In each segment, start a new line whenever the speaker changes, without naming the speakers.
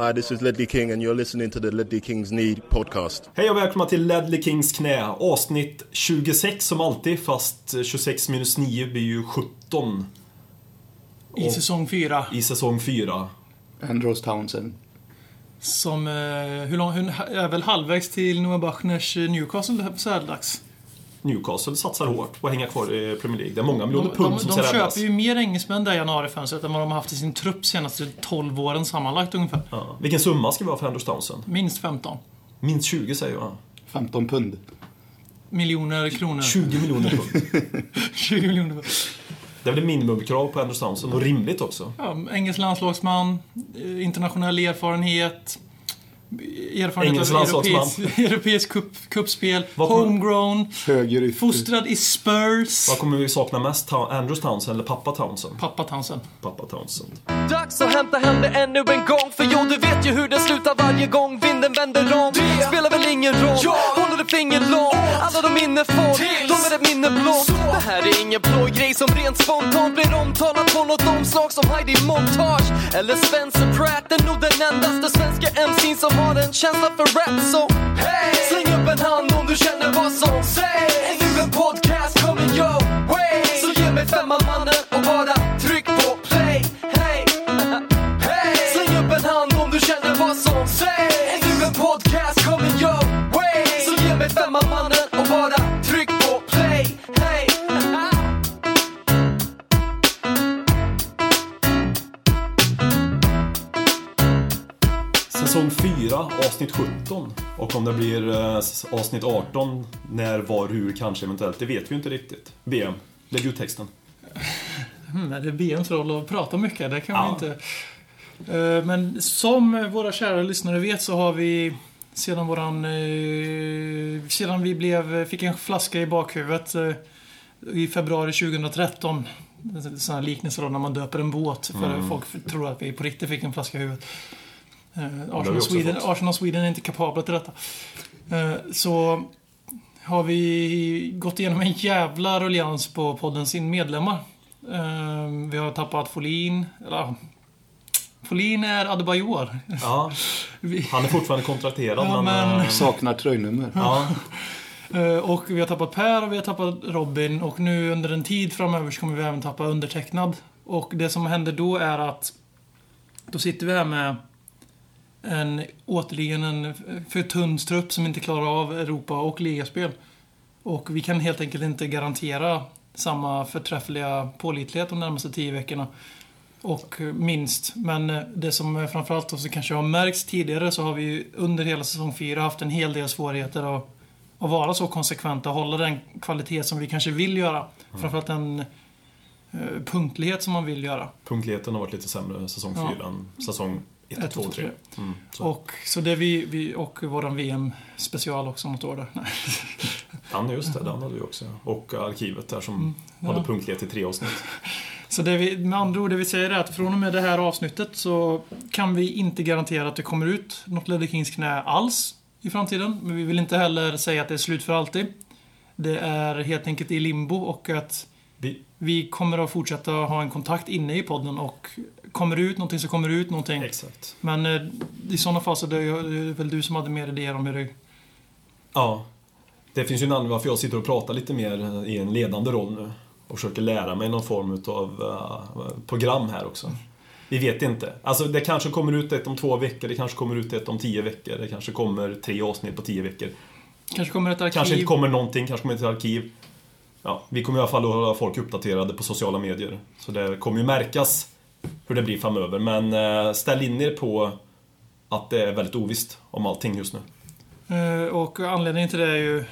Hi, this is Ledley King and you're listening to the Ledley Kings Need podcast.
Hej och välkomna till Ledley Kings knä. Avsnitt 26 som alltid, fast 26 minus 9 blir ju 17
I
Och-
säsong 4.
i säsong 4.
Andros Townsend.
Som, eh, hur lång, hur, är väl halvvägs till Noah Bachners eh, Newcastle så här dags.
Newcastle satsar hårt på att hänga kvar i Premier League. Det är många
De,
miljoner
de,
pund som
de
ska räddas.
köper ju mer engelsmän där i januarifönstret än vad de har haft i sin trupp senaste 12 åren sammanlagt ungefär.
Ja. Vilken summa ska vi ha för Andrews Townsend?
Minst 15
Minst 20 säger jag.
15 pund.
miljoner kronor.
20 miljoner pund.
20 miljoner. pund.
Det är väl minimumkrav på Andrews Townsend och rimligt också.
Ja, engelsk landslagsman, eh, internationell erfarenhet, erfarenhet
Engelsk
av europeisk, europeisk cup, cupspel, homegrown,
Höger
fostrad i Spurs.
Vad kommer vi sakna mest? Ta- Andrews Townsend eller pappa Townsend?
Pappa Townsend.
Pappa Townsend.
Dags att hämta hem det ännu en gång För jo, du vet ju hur det slutar varje gång vinden vänder om. Det spelar väl ingen roll, håller ett finger långt? Alla de minne får, de är ett minne blått Det här är ingen blå grej som rent spontant blir omtalat på något omslag som Heidi Montage. Eller Spencer Pratt, är nog den endaste svenska MC'n som har en känsla för rap Så hey! släng upp en hand om du känner vad som sägs. Är nu en podcast coming your way Så ge mig femman mannen
avsnitt 17. Och om det blir eh, avsnitt 18, när, var, hur, kanske, eventuellt, det vet vi inte riktigt. BM, lägg ut texten.
Mm, är det BMs roll att prata mycket? Det kan
Ja.
vi inte... Eh, Men som våra kära lyssnare vet så har vi sedan våran... eh, Sedan vi blev, fick en flaska i bakhuvudet i februari 2013. En sån här liknelse då när man döper en båt för
Mm.
folk tror att vi på riktigt fick en flaska i huvudet. Eh, Arsenal, Sweden. Arsenal Sweden är inte kapabla till detta. Eh, Så har vi gått igenom en jävla ruljans på podden sin medlemmar. Eh, Vi har tappat Folin, eller ja, Folin är Adebayor.
Ja, han är fortfarande kontrakterad,
Ja,
men...
men-
Saknar tröjnummer.
Ja,
Och vi har tappat Per och vi har tappat Robin och nu under en tid framöver så kommer vi även tappa undertecknad. Och det som händer då är att då sitter vi här med en, återigen en för tunn trupp som inte klarar av Europa och ligaspel. Och vi kan helt enkelt inte garantera samma förträffliga pålitlighet de närmaste tio veckorna. Och minst. Men eh, det som framförallt också kanske har märkts tidigare så har vi ju under hela säsong 4 haft en hel del svårigheter att, att vara så konsekventa och hålla den kvalitet som vi kanske vill göra. Framförallt den eh, punktlighet som man vill göra.
punktligheten har varit lite sämre säsong
Ja.
4 än säsong 1,
Ett,
2,
två,
3.
tre.
Mm, så.
Och, så det vi, vi, och våran VM-special också något år där.
Dan, just det, den hade vi också. Och arkivet där som
Mm, ja.
hade punktlighet i tre avsnitt.
Så det vi, med andra ord, det vi säger är att från och med det här avsnittet så kan vi inte garantera att det kommer ut något Ledder Kings knä alls i framtiden. Men vi vill inte heller säga att det är slut för alltid. Det är helt enkelt i limbo och att
Vi,
kommer att fortsätta ha en kontakt inne i podden och kommer det ut någonting så kommer det ut någonting.
exakt.
Men eh, i sådana fall så det är väl du som hade mer idéer om hur det...
Ja. Det finns ju en anledning varför jag sitter och pratar lite mer i en ledande roll nu. Och försöker lära mig någon form av program här också. Vi vet inte. Alltså det kanske kommer ut ett om två veckor, det kanske kommer ut ett om tio veckor, det kanske kommer tre avsnitt på tio veckor.
Kanske kommer ett arkiv.
Kanske inte kommer någonting, kanske kommer ett arkiv. Ja, vi kommer i alla fall att hålla folk uppdaterade på sociala medier. Så det kommer ju märkas hur det blir framöver. Men eh, ställ in er på att det är väldigt ovisst om allting just nu.
Eh, Och anledningen till det är ju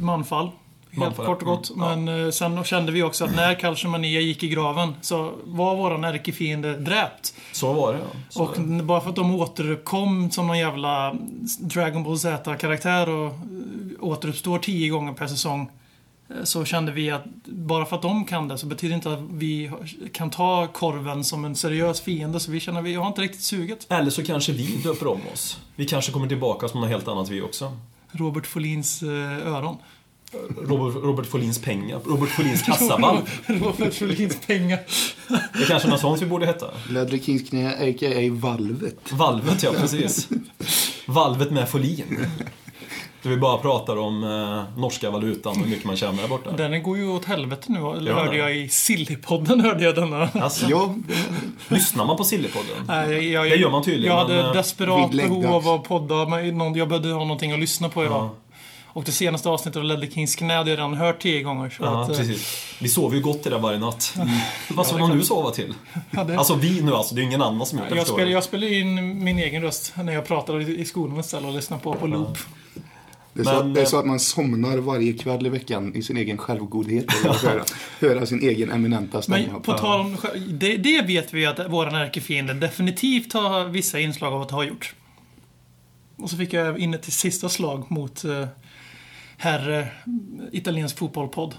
manfall. Helt
Manfall,
kort och gott.
mm.
Men eh, sen kände vi också att när Kalshamania gick i graven så var våran ärkefiende dräpt.
Så var det ja. Så
Och
det.
bara för att de återkom som någon jävla Dragon Ball Z-karaktär och återuppstår tio gånger per säsong. Eh, Så kände vi att bara för att de kan det så betyder det inte att vi kan ta korven som en seriös fiende. Så vi känner att vi har inte riktigt suget.
Eller så kanske vi döper om oss. Vi kanske kommer tillbaka som något helt annat vi också.
Robert Folins eh, öron.
Robert, Robert Folins pengar. Robert Folins kassavalv.
Robert Folins pengar.
Det är kanske något sånt vi borde heta.
Ledley Kings knä, a.k.a. Valvet.
Valvet, ja precis. Valvet med Folin. Där vi bara pratar om eh, norska valutan och hur mycket man tjänar där borta.
Den går ju åt helvete nu, eller
Gör
hörde jag i Sillypodden hörde jag denna.
Alltså,
Ja,
Lyssnar man på Sillypodden?
Nej, jag,
Det gör man tydligen,
Jag hade
men, eh,
desperat behov av att podda. Men någon, jag behövde ha någonting att lyssna på idag.
Ja.
Och det senaste avsnittet av Ledley Kings knä hade jag redan hört tio gånger. Så
Ja,
att, eh,
precis. Vi sover ju gott i det varje natt. Vad ska man nu sova till?
ja, det-
Alltså vi nu alltså, det är ingen annan som gjort det
jag, spelar, jag spelar in min egen röst när jag pratar i, skolan istället och lyssnar på på loop.
Det är, så,
Men,
det är
eh,
så att man somnar varje kväll i veckan i sin egen självgodhet och höra, höra sin egen eminenta stämma.
Men på tal om... Det, det vet vi att våran ärkefiende definitivt har vissa inslag av att ha gjort. Och så fick jag in ett till sista slag mot eh, herr eh, italiensk fotbollpodd.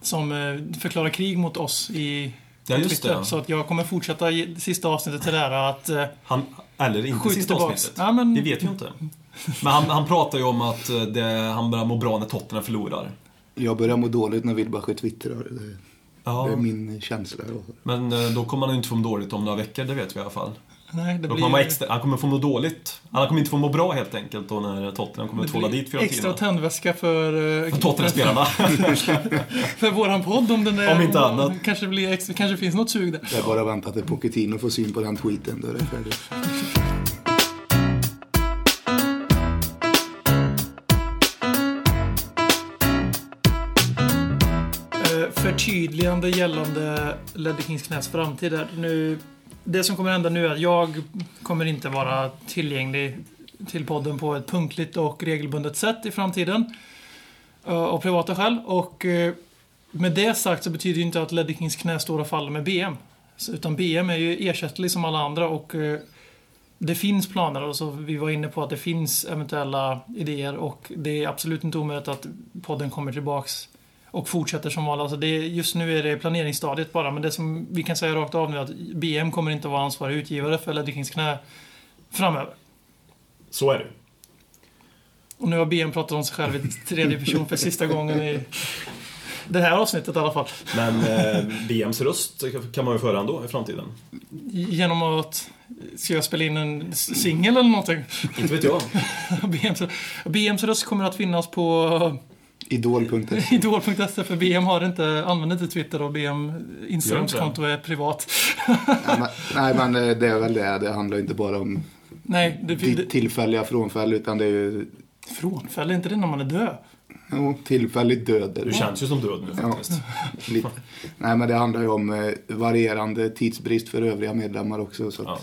Som eh, förklarar krig mot oss i
Ja, just
Twitter.
det.
Så att jag kommer fortsätta i det sista avsnittet till det här att... Eh,
Han, eller inte sista avsnittet.
Ja, men-
Vi vet ju inte. Men han, han pratar ju om att eh, det, han börjar må bra när Tottenham förlorar.
Jag börjar må dåligt när Wilbacher twittrar. Det,
Ja,
det är min känsla.
men eh, då kommer han ju inte få må dåligt om några veckor, det vet vi i alla fall.
nej, det
Då
blir...
kommer han, extra, han kommer få må dåligt. Han kommer inte få må bra helt enkelt då när Tottenham kommer tvåla dit fyra
Extra
timmar.
tändväska för... eh,
Tottenham-spelarna.
För våran podd om den är...
Om inte annat.
Kanske, blir extra, kanske finns något sug där.
Det är bara att vänta till Pochettino får syn på den tweeten. Då är det färdigt.
Förtydligande gällande Ledder Kings knäs framtid. Nu, det som kommer hända nu är att jag kommer inte vara tillgänglig till podden på ett punktligt och regelbundet sätt i framtiden. Eh, av privata skäl. Och eh, med det sagt så betyder det inte att Ledder Kings knä står och faller med BM. Utan BM är ju ersättlig som alla andra och eh, det finns planer och så vi var inne på att det finns eventuella idéer och det är absolut inte omöjligt att podden kommer tillbaks och fortsätter som vanligt. Alltså det, just nu är det planeringsstadiet bara, men det som vi kan säga rakt av nu är att BM kommer inte vara ansvarig utgivare för Ledley Kings knä framöver.
Så är det.
Och nu har BM pratat om sig själv i tredje person för sista gången i det här avsnittet i alla fall.
Men eh, BMs röst kan man ju föra ändå i framtiden.
Genom att... Ska jag spela in en singel eller någonting?
Inte vet jag.
BMs, BMs röst kommer att finnas på
Idol.se.
idol.se för BM har inte, använder inte Twitter och BM Instagramskonto är privat.
Nej, men- Nej, men eh, det är väl det. Det handlar inte bara om
Nej, det, det,
tillfälliga frånfall utan det är ju
frånfäll är inte det när man är död?
jo, tillfälligt död. är
Du
det.
känns ju som död nu
Ja,
faktiskt.
lite. Nej, men det handlar ju om eh, varierande tidsbrist för övriga medlemmar också. Så, att,
Ja.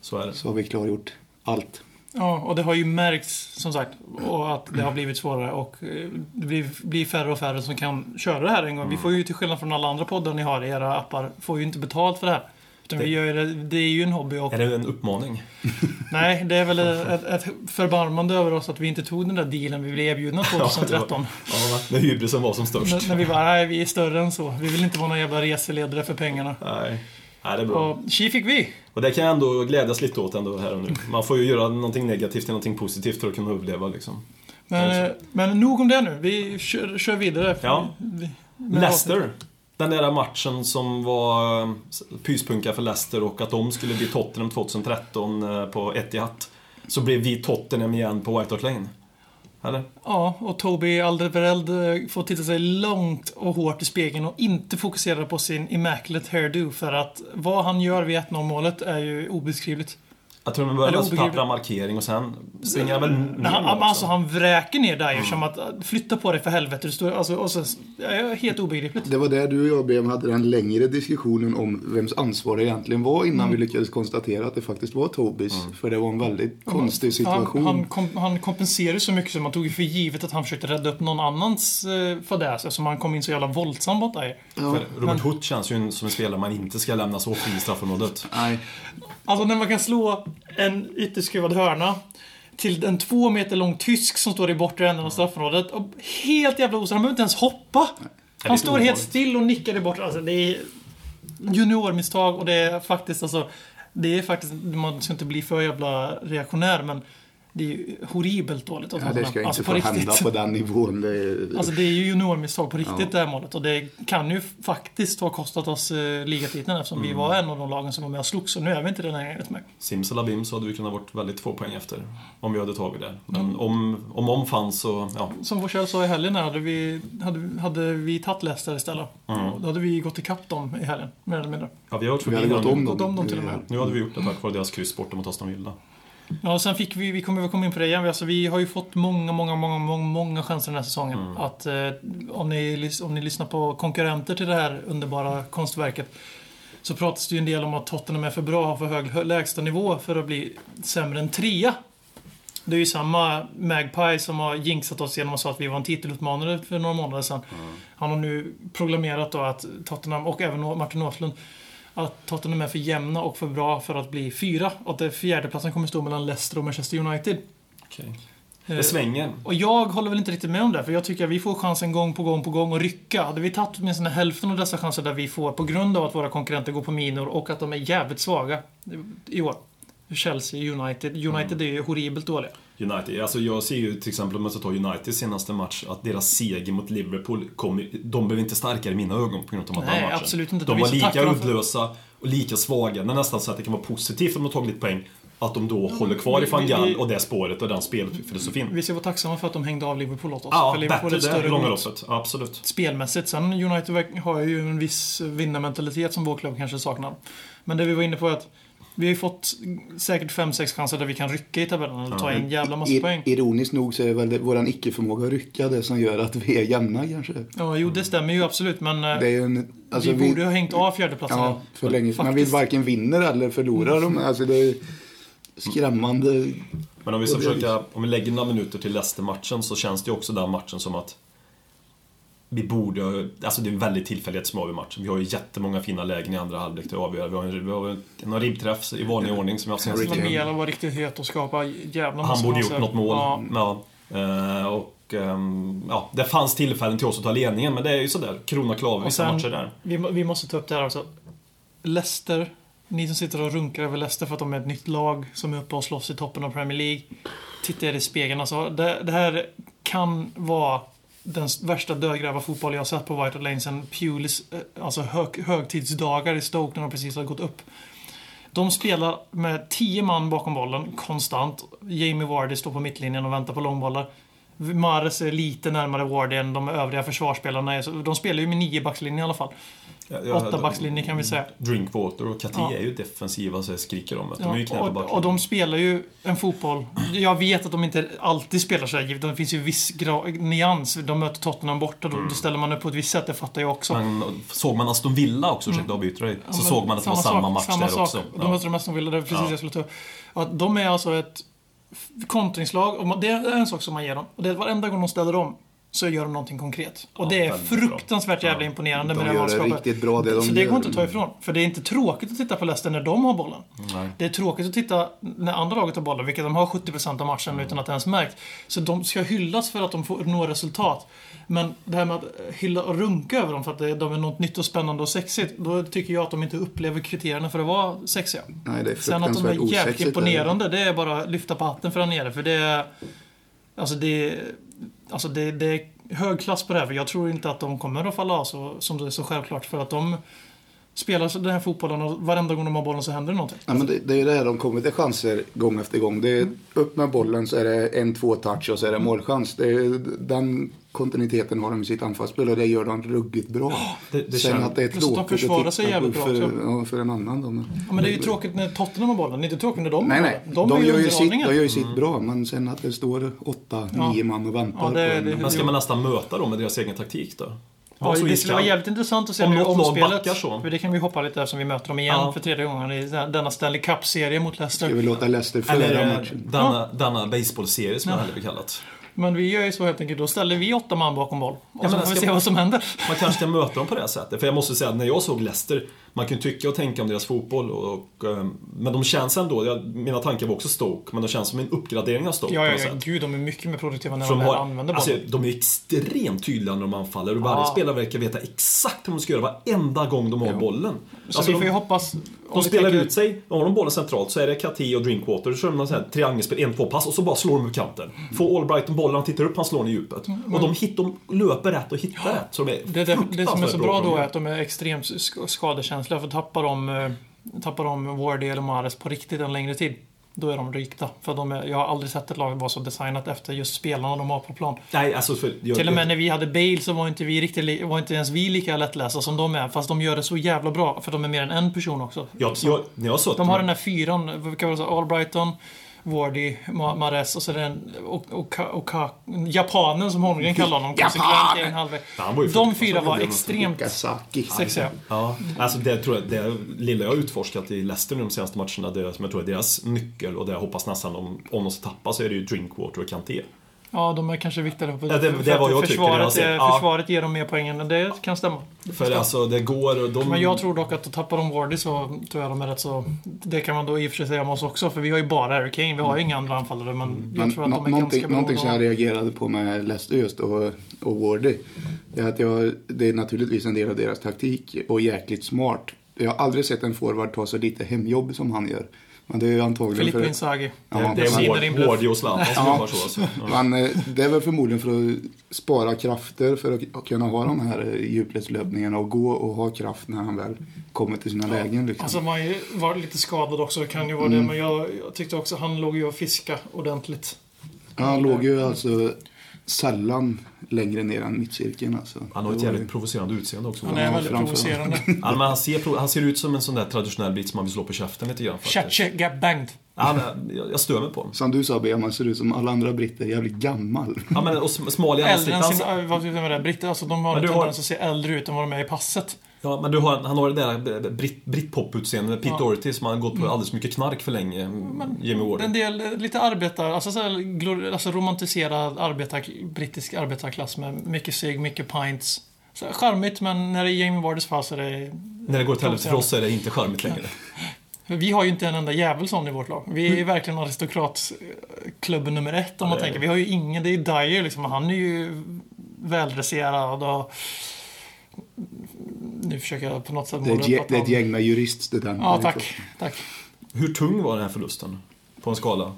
Så är det.
så har vi klargjort allt.
Ja, och det har ju märkts som sagt och att det har blivit svårare och eh, det blir, blir färre och färre som kan köra det här en gång. Vi får ju till skillnad från alla andra poddar ni har i era appar, får ju inte betalt för det här. Utan vi gör det, det är ju en hobby och
Är det en uppmaning?
nej, det är väl ett, ett förbarmande över oss att vi inte tog den där dealen vi blev erbjudna 2013.
Ja, när hybrisen var som störst.
när, när vi bara, nej vi är större än så. Vi vill inte vara några jävla reseledare för pengarna.
Nej. Nej, det är bra.
Och tji fick vi!
Och det kan jag ändå glädjas lite åt ändå här och nu. Man får ju göra någonting negativt till någonting positivt för att kunna överleva liksom.
Men, eh, men nog om det nu. Vi kör, kör vidare.
Ja.
Vi,
Leicester. Den där matchen som var eh, pyspunka för Leicester och att de skulle bli Tottenham 2013 eh, på Etihad. Så blev vi Tottenham igen på White Hart Lane. Eller?
Ja, och Toby Alderweireld eh, får titta sig långt och hårt i spegeln och inte fokusera på sin immaculate hairdo för att vad han gör vid 1-0 målet är ju obeskrivligt.
Jag tror de började
Eller
med pappra markering och sen springer han väl ner
Men han,
också.
alltså han vräker ner där ju som att eh, flytta på dig för helvete. Du står, alltså, och så, ja, helt obegripligt.
Det var där du och jag BM hade den längre diskussionen om vems ansvar det egentligen var innan
Mm.
vi lyckades konstatera att det faktiskt var Tobis. För det var en väldigt konstig situation.
Han, han, kom, han kompenserar så mycket som man tog ju för givet att han försökte rädda upp någon annans eh, fadäs eftersom han kom in så jävla våldsam mot dig.
För Robert Hood känns ju som en spelare man inte ska lämna så fri i straffområdet.
Nej,
Alltså när man kan slå en ytterskruvad hörna till en två meter lång tysk som står i bortre änden av straffområdet. Och helt jävla osäker. Han behöver inte ens hoppa. Han står helt still och nickar i bortre. Alltså det är juniormisstag och det är faktiskt alltså... Det är faktiskt... Man ska inte bli för jävla reaktionär men... Det är ju horribelt dåligt av
Ja, det ska
Tottenham.
inte
Alltså
få
på
hända på den nivån. Det är...
Alltså det är ju juniormisstag på riktigt
Ja.
det här målet. Och det kan ju faktiskt ha kostat oss eh, ligatiteln eftersom
Mm.
vi var en av de lagen som var med och slogs. Och nu är vi inte det längre enligt mig.
Simsalabim så hade vi kunnat varit väldigt två poäng efter. Om vi hade tagit det. Men
Mm.
om om, om fanns så, ja.
Som Forsell sa i helgen här, hade vi, hade, hade vi tagit Leicester istället.
Mm.
Då hade vi gått ikapp dem i helgen, mer eller mindre.
ja vi har varit
Vi hade gått
dem.
om
Gått om dem till och med.
Nu hade vi gjort det tack vare deras kryss borta mot Aston Villa.
Ja, och sen fick vi, vi kommer väl komma in på det igen, alltså, vi har ju fått många, många, många, många, många chanser den här säsongen.
Mm.
Att eh, om, ni, om ni lyssnar på konkurrenter till det här underbara konstverket så pratas det ju en del om att Tottenham är för bra, har för hög hö- lägstanivå för att bli sämre än trea. Det är ju samma Magpie som har jinxat oss genom att säga att vi var en titelutmanare för några månader sedan. Han har nu proklamerat då att Tottenham, och även Martin Åslund, att Tottenham är för jämna och för bra för att bli fyra. Och att fjärdeplatsen kommer stå mellan Leicester och Manchester United.
Okej.
Eh,
Det svänger.
och jag håller väl inte riktigt med om det, för jag tycker att vi får chansen gång på gång på gång att rycka. Hade vi tagit åtminstone hälften av dessa chanser där vi får på grund av att våra konkurrenter går på minor och att de är jävligt svaga i år. Chelsea, United. United är ju horribelt dåliga.
United, alltså jag ser ju till exempel om man ska ta Uniteds senaste match, att deras seger mot Liverpool, kom, de blev inte starkare i mina ögon på grund av den
Nej,
matchen.
absolut inte.
De
De
var
är
lika uddlösa och lika svaga. Det är nästan så att det kan vara positivt om de har tagit lite poäng. Att de då håller kvar i van Gaal och det spåret och den spelfilosofin.
Vi ska vara tacksamma för att de hängde av Liverpool åt oss.
Ja,
för Liverpool är
bättre
ett
det långa loppet. Absolut.
spelmässigt. Sen United har ju en viss vinnarmentalitet som vår klubb kanske saknar. Men det vi var inne på är att vi har ju fått säkert 5-6 chanser där vi kan rycka i tabellen och ta in jävla massa poäng.
ironiskt nog så är väl det våran icke-förmåga att rycka det som gör att vi är jämna kanske.
Ja, jo det stämmer ju absolut men eh,
Det är ju en, alltså,
vi, borde ha hängt av fjärdeplatsen.
Ja, för länge sedan. Men vi varken vinner eller förlorar dem. Alltså det är skrämmande.
Men om vi ska försöka, om vi lägger några minuter till Leicester-matchen så känns det ju också den matchen som att vi borde, alltså det är en väldigt tillfällighetsmål i matchen. Vi har ju jättemånga fina lägen i andra halvlek till att avgöra. Vi har en, vi har en, en ribbträff i vanlig ordning som jag har sett.
Lamela var riktigt het och skapa jävla
Han borde gjort något mål.
Ja,
Ja. Eh, och ehm, ja, det fanns tillfällen till oss att ta ledningen, men det är ju sådär. Krona klaver
Och
vissa matcher där.
vi, vi måste ta upp det här också. Leicester, ni som sitter och runkar över Leicester för att de är ett nytt lag som är uppe och slåss i toppen av Premier League. Titta er i spegeln alltså. Det, det här kan vara den värsta dödgrävarfotboll jag har sett på White Lane sen Pulis eh, alltså hög, högtidsdagar i Stoke när de precis har gått upp. De spelar med 10 man bakom bollen konstant. Jamie Vardy står på mittlinjen och väntar på långbollar. Mares är lite närmare Vardy än de övriga försvarsspelarna är. De spelar ju med nio backslinje i alla fall.
Ja, ja,
Åtta backslinje kan vi säga.
Drinkwater och Katé
Ja.
är ju defensiva så jag skriker om det. De är ju
och, de spelar ju en fotboll. Jag vet att de inte alltid spelar så här. Det finns ju viss gra- nyans. De möter Tottenham borta. Då,
Mm.
då ställer man upp på ett visst sätt. Det fattar jag också.
Men såg man Aston Villa också, ursäkta avbryter dig, så
Mm.
Såg man att det var samma
sak,
match
samma
där
sak.
också.
De möter de Aston Villa, det är precis jag skulle ta upp. Att de är alltså ett kontringslag. Och det är en sak som man ger dem. Och det är varenda gång de ställer om så gör de någonting konkret. Och det är fruktansvärt jävla imponerande
De
med det
gör det
manskapet.
riktigt bra det de
Så det går inte att ta ifrån. För det är inte tråkigt att titta på Leicester när de har bollen.
Nej.
Det är tråkigt att titta när andra laget har bollen, vilket de har 70% av matchen
Mm.
utan att det ens märkt. Så de ska hyllas för att de får nå resultat. Men det här med att hylla och runka över dem för att de är något nytt och spännande och sexigt, då tycker jag att de inte upplever kriterierna för att vara sexiga.
Nej, det är
Sen att de är jävligt
osexigt.
imponerande, det är bara att lyfta på hatten för där nere. För det är... Alltså det är... Alltså det, det är hög klass på det här. För jag tror inte att de kommer att falla av så, som det är så självklart. För att de spelar den här fotbollen och varenda gång de har bollen så händer det någonting.
Ja, men det, det är ju det här de kommer till chanser gång efter gång. Det är upp med bollen så är det en, två touch och så är det målchans. Det är, den kontinuiteten har de i sitt anfallsspel och det gör de ruggigt bra.
Det- det
Sen att det är
att de
tråkigt
försvarar
titta
sig
på
jävligt bra
för, för en annan. Då.
Ja, men det är ju tråkigt när Tottenham har bollen. Det är inte tråkigt när de
Nej,
har
nej. De,
ju
gör ju sitt, de gör ju sitt bra, men sen att det står åtta,
Ja.
nio man och väntar
Ja, det
på en.
det-
Men ska man nästan möta dem med deras egen taktik då?
Ja, det skulle vara jävligt intressant att se
Om lag
omspelet.
så.
För det kan vi hoppa lite eftersom vi möter dem igen
Ja.
för tredje gången i denna Stanley Cup-serie mot
Ska
Leicester.
vi låta Leicester föra
Eller
matchen?
denna, denna baseballserie som
Ja.
jag hellre vill kallat.
Men vi gör ju så helt enkelt. Då ställer vi åtta man bakom boll. Och
men
så får vi
ska
se
man-
vad som händer.
Man kanske ska möta dem på det sättet. För jag måste säga att när jag såg Leicester, Man kan ju tycka och tänka om deras fotboll, och, och, eh, men de känns ändå, jag, mina tankar var också Stoke, men de känns som en uppgradering av Stoke
Ja, ja, ja, gud, de är mycket mer produktiva när de
de, har,
använder
alltså,
bollen.
de är extremt tydliga när de anfaller och varje
Ja.
spelare verkar veta exakt hur de ska göra varenda gång de har bollen.
Så
Alltså,
vi får ju
de,
hoppas...
de spelar
tänker-
ut sig, har de bollen centralt så är det Kati och Drinkwater, så kör de här triangelspel, en, två pass och så bara slår de över kanten. Får Albrighton bollen, han tittar upp, han slår den i djupet. Och de, hit, de löper rätt och hittar rätt. Så de är
Det, det, det som är så bra då är att de är extremt sk- skadekänsliga. För tappar de, eh, tappar de Wardy eller Mahrez på riktigt en längre tid, då är de rykta. För de är, jag har aldrig sett ett lag vara så designat efter just spelarna de har på plan.
Nej, alltså för, jag,
Till och med när vi hade Bale så var inte, vi riktigt, var inte ens vi lika lättlästa som de är. Fast de gör det så jävla bra, för de är mer än en person också.
jag, jag, när jag såg
De har den här fyran, vilka var det så? Albrighton, Wardy, Ma- Mahrez och så är det en, och, och, och, och, japanen som Holmgren kallar honom.
ju
De fyra var extremt sexiga.
Ja, alltså det tror jag, det lilla jag har utforskat i Leicester nu de senaste matcherna, det som jag tror är deras nyckel och det jag hoppas nästan om, om de ska tappa så är det ju Drinkwater och Kanté.
Ja, de är kanske viktigare på
Ja, det-
för
det
att
var jag tycker, det jag
försvaret, är-
Ja.
försvaret ger dem mer poäng än det kan stämma.
För alltså det går och de...
Men jag tror dock att då tappar de Wardy så tror jag de är rätt så... Det kan man då i och för sig säga om oss också, för vi har ju bara Harry Kane. Vi har ju inga andra anfallare, men jag
Men
tror att de är
någonting,
ganska bra.
någonting som jag reagerade på med Leicester just och, och Wardy. Det är att jag, det är naturligtvis en del av deras taktik och jäkligt smart. Jag har aldrig sett en forward ta så lite hemjobb som han gör. Men det är ju antagligen
Filippo
för...
Inzaghi.
Ja,
det, det är. Wardy och Zlatan som
Ja.
jobbar så. Alltså. Ja.
Men eh, det är väl förmodligen för att spara krafter för att kunna ha de här eh, djupledslöpningarna och gå och ha kraft när han väl kommer till sina lägen. Liksom.
Alltså man varit lite skadad också, det kan ju vara
Mm.
det. Men jag, jag tyckte också han låg ju och fiska ordentligt.
Ja, han låg ju alltså sällan längre ner än mittcirkeln. Alltså.
Han har ett jävligt provocerande utseende också.
Han är väldigt
framför-
provocerande.
Ja, men han, ser, han ser ut som en sån där traditionell britt som man vill slå på käften lite grann. faktiskt.
Chache got banged.
Ja, men jag, jag stör mig på honom.
Som du sa Bea, man ser ut som alla andra britter, jävligt gammal.
Ja, men, och sm- smal i
Äldre än
ansiktet.
sin...
Han-
äh, Vad ska jag säga med det? Britter, alltså de har en tendens att se äldre ut än vad de är i passet.
Ja, men du har, han har det där britt, brittpop-utseendet, Pete
Ja.
Doherty, som har gått på alldeles för mycket knark för länge. Jimmy Wardy.
En del, eh, lite arbetar, alltså, så här, glor, alltså romantiserad arbetar, brittisk arbetarklass med mycket cigg, mycket pints. Så här, charmigt, men när det är Jamie Wardys fall så är det...
När det går åt helvete för oss så är det inte charmigt längre.
Vi har ju inte en enda jävel sån i vårt lag. Vi är verkligen aristokratklubben nummer ett om man
är
tänker. Vi har ju ingen, det är Dyer liksom, han är ju väldresserad och... Nu försöker jag på något sätt
Det är,
måla
ett,
upp
det är ett gäng med juriststudenter.
Ja, tack. Tack.
Hur tung var den här förlusten? På en skala?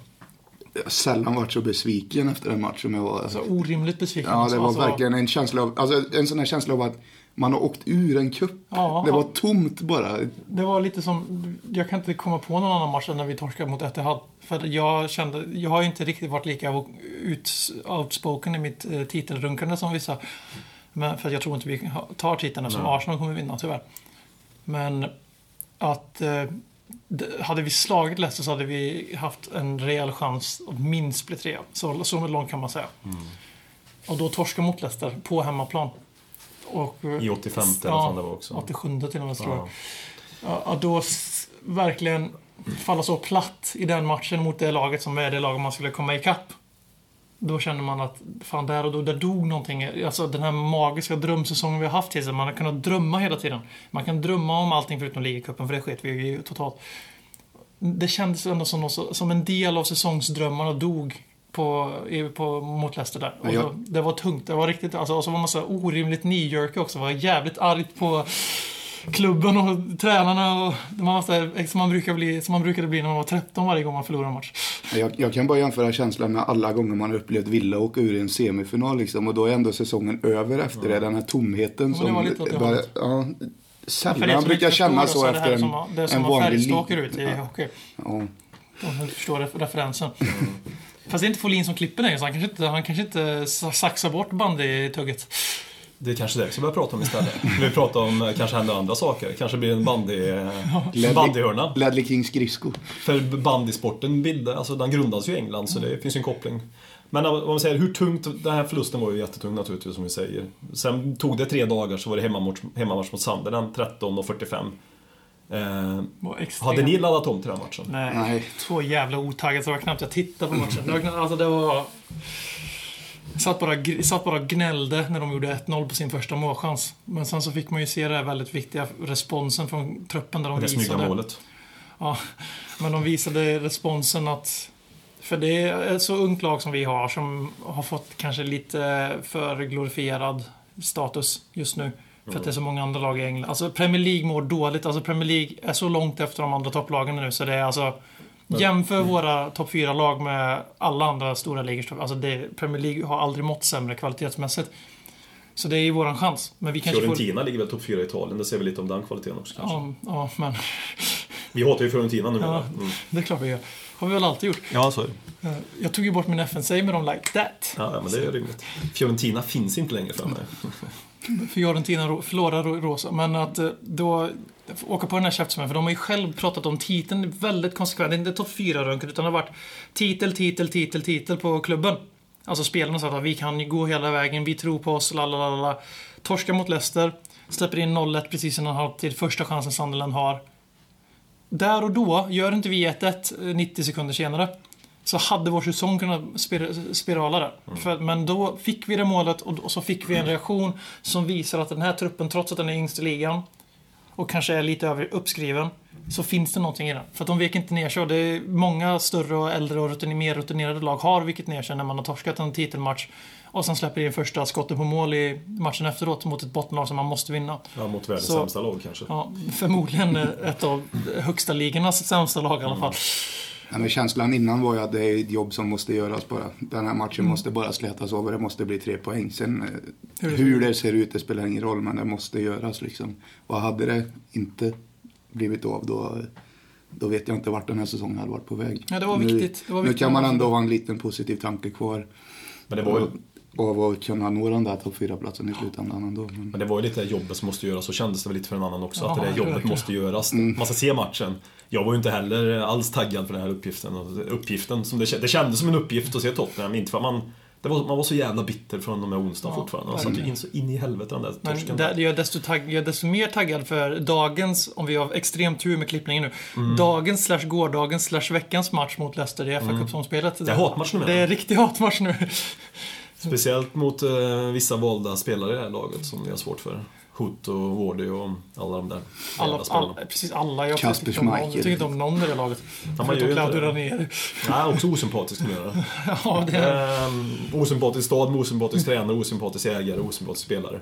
Jag har sällan varit så besviken efter en match som jag var.
Alltså orimligt besviken.
Ja, det var
alltså,
verkligen en känsla av, alltså en sån här känsla av att man har åkt ur en kupp.
Ja,
det var
ja.
tomt bara.
Det var lite som, jag kan inte komma på någon annan match än när vi torskade mot Etihad. För jag kände, jag har inte riktigt varit lika ut, outspoken i mitt eh, titelrunkande som vissa. Men, för jag tror inte vi tar titeln eftersom Arsenal kommer vinna tyvärr. Men att eh, hade vi slagit Leicester så hade vi haft en rejäl chans att minst bli trea. Så, så långt kan man säga. Och då torska mot Leicester på hemmaplan. Och,
I 85 eller vad fan det var också.
87 till och med tror jag.
Ja.
Ja, ja, då verkligen falla så platt i den matchen mot det laget som är det laget man skulle komma ikapp. Då känner man att fan där och då, där dog någonting. Alltså den här magiska drömsäsongen vi har haft hittills. Man har kunnat drömma hela tiden. Man kan drömma om allting förutom ligacupen för det sket vi ju totalt. Det kändes ändå som, något, som en del av säsongsdrömmarna dog på, på, mot Leicester där. Och
Ja, jag-
så, det var tungt. Det var riktigt, alltså, och så var man så orimligt knee-jerk också. Var jävligt argt på klubben och tränarna och man var så här, som, man brukar bli, som man brukade bli när man var 13 varje gång man förlorade en match.
Jag, jag kan bara jämföra känslan med alla gånger man har upplevt Villa åka ur i en semifinal liksom. Och då är ändå säsongen över efter det. Den här tomheten
det
som...
var det
bara, ja, sällan
som
brukar känna
förstår
så
det här
efter en,
som, det är som
en
vad
vanlig lig-
åker ut i hockey.
Ja.
De förstår ref- referensen. Fast det är inte Folin som klipper längre så han kanske inte, han kanske inte sa- saxar bort bandytugget.
Det är kanske det vi ska börja prata om istället. Vi pratar om eh, kanske händer andra saker. Kanske blir en bandy, en bandyhörna.
Ledley Kings skridsko.
För bandysporten alltså den grundas ju i England så det finns ju en koppling. Men om man säger hur tungt, den här förlusten var ju jättetung naturligtvis som vi säger. Sen tog det tre dagar så var det hemmamatch, hemmamatch mot Sunderland 13.45. Eh, hade ni laddat om till den matchen?
Nej.
Nej.
Så jävla otaggat så var knappt jag tittade på matchen. Det var, knappt- alltså det var... Satt bara, satt bara gnällde när de gjorde 1-0 på sin första målchans. Men sen så fick man ju se den här väldigt viktiga responsen från truppen där de
Det snygga
visade...
målet.
Ja, men de visade responsen att... För det är ett så ungt lag som vi har som har fått kanske lite för glorifierad status just nu. För att det är så många andra lag i England. Alltså Premier League mår dåligt. Alltså Premier League är så långt efter de andra topplagen nu så det är alltså... Jämför våra topp 4-lag med alla andra stora ligor. Alltså det, Premier League har aldrig mått sämre kvalitetsmässigt. Så det är ju våran chans. Men vi kanske får...
Fiorentina ligger väl topp 4 i Italien. Det ser vi lite om den kvaliteten också kanske.
Ja, ja, men
Vi hatar ju Fiorentina nu.
Ja.
Mm.
det är klart vi gör. Har vi väl alltid gjort.
Ja, så är det.
Eh, Jag tog ju bort min FNC med dem like that.
Ja, men det är rimligt. Fiorentina finns inte längre för mig.
Fiorentina förlorar ro- rosa. Men att eh, då åka på den här käftsmällen, för de har ju själv pratat om titeln väldigt konsekvent. Det är inte topp 4-runken, utan det har varit titel, titel, titel, titel på klubben. Alltså spelarna sa att vi kan gå hela vägen, vi tror på oss, lalalala. Torska mot Leicester, släpper in 0-1 precis innan halvtid, första chansen Sunderland har. Där och då, gör inte vi 1-1 eh, 90 sekunder senare, så hade vår säsong kunnat spir spirala där. För, men då fick vi det målet och, och så fick vi en reaktion som visar att den här truppen, trots att den är yngst i ligan och kanske är lite över uppskriven, så finns det någonting i den. För att de vek inte ner sig. Det är många större och äldre och rutiner, mer rutinerade lag har vikit ner sig när man har torskat en titelmatch och sen släpper in första skottet på mål i matchen efteråt mot ett bottenlag som man måste vinna.
Ja, mot världens
Så-
sämsta lag kanske.
Ja, förmodligen ett av högsta ligornas sämsta lag i alla fall.
Ja, men känslan innan var ju att det är ett jobb som måste göras bara. Den här matchen
Mm.
måste bara slätas av och det måste bli tre poäng. Sen eh,
Hur
hur
det ser
ut, det spelar ingen roll, men det måste göras liksom. Och hade det inte blivit av då, då vet jag inte vart den här säsongen hade varit på väg.
Ja, det var
nu,
viktigt. Det var
nu
viktigt.
kan man ändå ha en liten positiv tanke kvar.
Men det var ju,
Av att kunna nå den där topp 4-platsen i slutändan ändå. Men,
men det var ju lite det jobbet som måste göras. Så kändes det väl lite för en annan också.
Ja,
att det där jobbet
verkligen.
måste göras. Man ska se matchen. Jag var ju inte heller alls taggad för den här uppgiften. Och Uppgiften som det, det kändes som en uppgift att se Tottenham. Inte för att man... Det var, man var så jävla bitter från de här onsdag
Ja,
fortfarande. Man satt ju in så in i helvete den där
Men
torsken.
där, jag, är desto tagg, jag är desto mer taggad för dagens, om vi har extremt tur med klippningen nu,
Mm.
dagens slash gårdagens slash veckans match mot Leicester i fa Cup-omspelet.
Det är hatmatch nu,
Det är
jag.
riktig hatmatch nu.
Speciellt mot eh, vissa valda spelare i det här laget som vi har svårt för. Hoot och Wardy och alla de där
Alla, alla, precis alla. Jag
Kasper
tycker inte om någon-
Schmeichel.
jag tycker inte om någon i det laget.
Ja, man gör
Claudio
inte det.
Ranieri.
Nej, också osympatisk göra.
Ja, det är...
Ehm, osympatisk stad, med osympatisk tränare, osympatisk ägare, osympatisk spelare.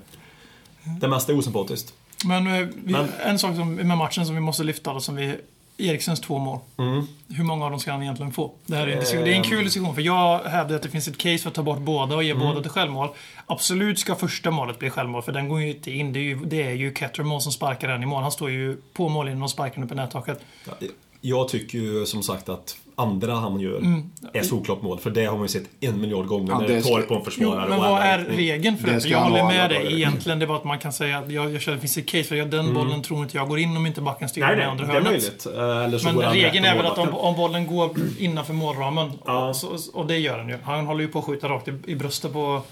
Det mesta är osympatiskt.
Men, eh, vi,
Men-
en sak som, med matchen som vi måste lyfta då, som vi... Eriksens två mål.
Mm.
Hur många av dem ska han egentligen få? Det, här är, en diskussion- det är en
Ehm.
kul diskussion, för jag hävdar att det finns ett case för att ta bort båda och ge
Mm.
båda till självmål. Absolut ska första målet bli självmål, för den går ju inte in. Det är ju, det är ju Kettermo som sparkar den i mål. Han står ju på mållinjen och sparkar den upp i nättaket.
Ja, Jag tycker ju som sagt att andra han gör är såklart mål. För det har man ju sett en miljard gånger
Ja,
när
det
tar på en
Jo,
försvarare.
men
och
vad är regeln för
Det
det? jag
han
håller med dig egentligen. Det var att man kan säga att jag, jag känner att det finns ett case för att den bollen tror inte jag går in om inte backen styr den i andra
det är
hörnet.
möjligt. Eh, Eller så
Men regeln är väl att om, om bollen går innanför målramen,
Ja.
så, och det gör den ju. Han håller ju på att skjuta rakt i, i bröstet på,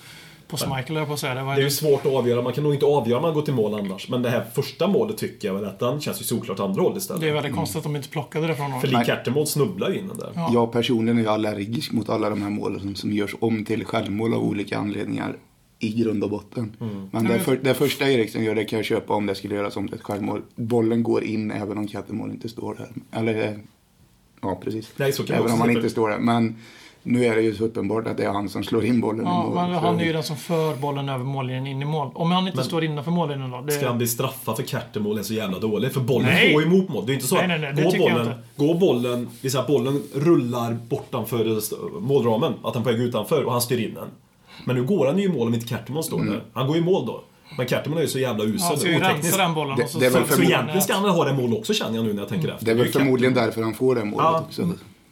på Schmeichel, höll jag på att säga. Det
Det är ju svårt att avgöra. Man kan nog inte avgöra om man går till mål annars. Men det här första målet tycker jag väl att den känns ju såklart andra håll istället.
det är väldigt konstigt att de inte plockade det från honom.
För Lee Cattermole snubblar ju in den där.
Ja.
Jag personligen är ju allergisk mot alla de här målen som, som görs om till självmål av olika anledningar i grund och botten.
Mm.
Men det, för, det första Eriksen gör det kan jag köpa om det skulle göras om till ett självmål. Bollen går in även om Kattemål inte står där. Eller, ja precis.
Nej, så kan
även om han inte står där. Men nu är det ju så uppenbart att det är han som slår in bollen
Ja,
i mål.
men
Så-
han är ju den som för bollen över mållinjen in i mål. Om han inte
Men-
står innanför mållinjen då? Det,
Ska han bli straffad för Cattermole är så jävla dålig? För bollen
Nej.
går ju mot mål. Det är inte så
Nej,
att
nej, nej, det
går, bollen, går bollen, vi säger att bollen rullar bortanför målramen, att den är på väg utanför och han styr in den. Men nu går han ju i mål om inte Cattermole står där. Han går i mål då. Men Cattermole är ju så jävla
ja,
usel.
han ska ju
oteknisk.
den bollen och så...
det
Så, så egentligen ska han väl ha det mål också känner jag nu när jag tänker efter.
Det är väl
ju
förmodligen därför han får det målet
Ja.
också.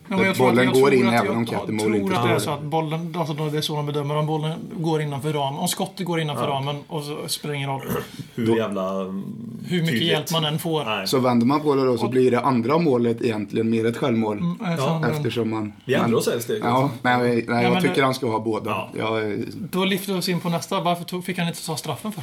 Ja, men jag tror att-
bollen
jag
går
tror
in
att-
även
jag-
om
Jag
Kattemål
tror
inte
att det är
står
så att bollen, alltså det är så de bedömer, om bollen går innanför ramen, om skottet går innanför ramen och så spelar det ingen roll
Hur jävla... mm,
hur mycket
tydligt.
hjälp man än får.
Nej.
Så vänder man på det då så blir det andra målet egentligen mer ett självmål.
Mm, men-
Eftersom man...
Vi ändrar oss steget.
Ja, nej, nej,
men
jag tycker
det-
han ska ha båda.
Ja.
Jag,
Då lyfter vi oss in på nästa. Varför tog, fick han inte ta straffen för?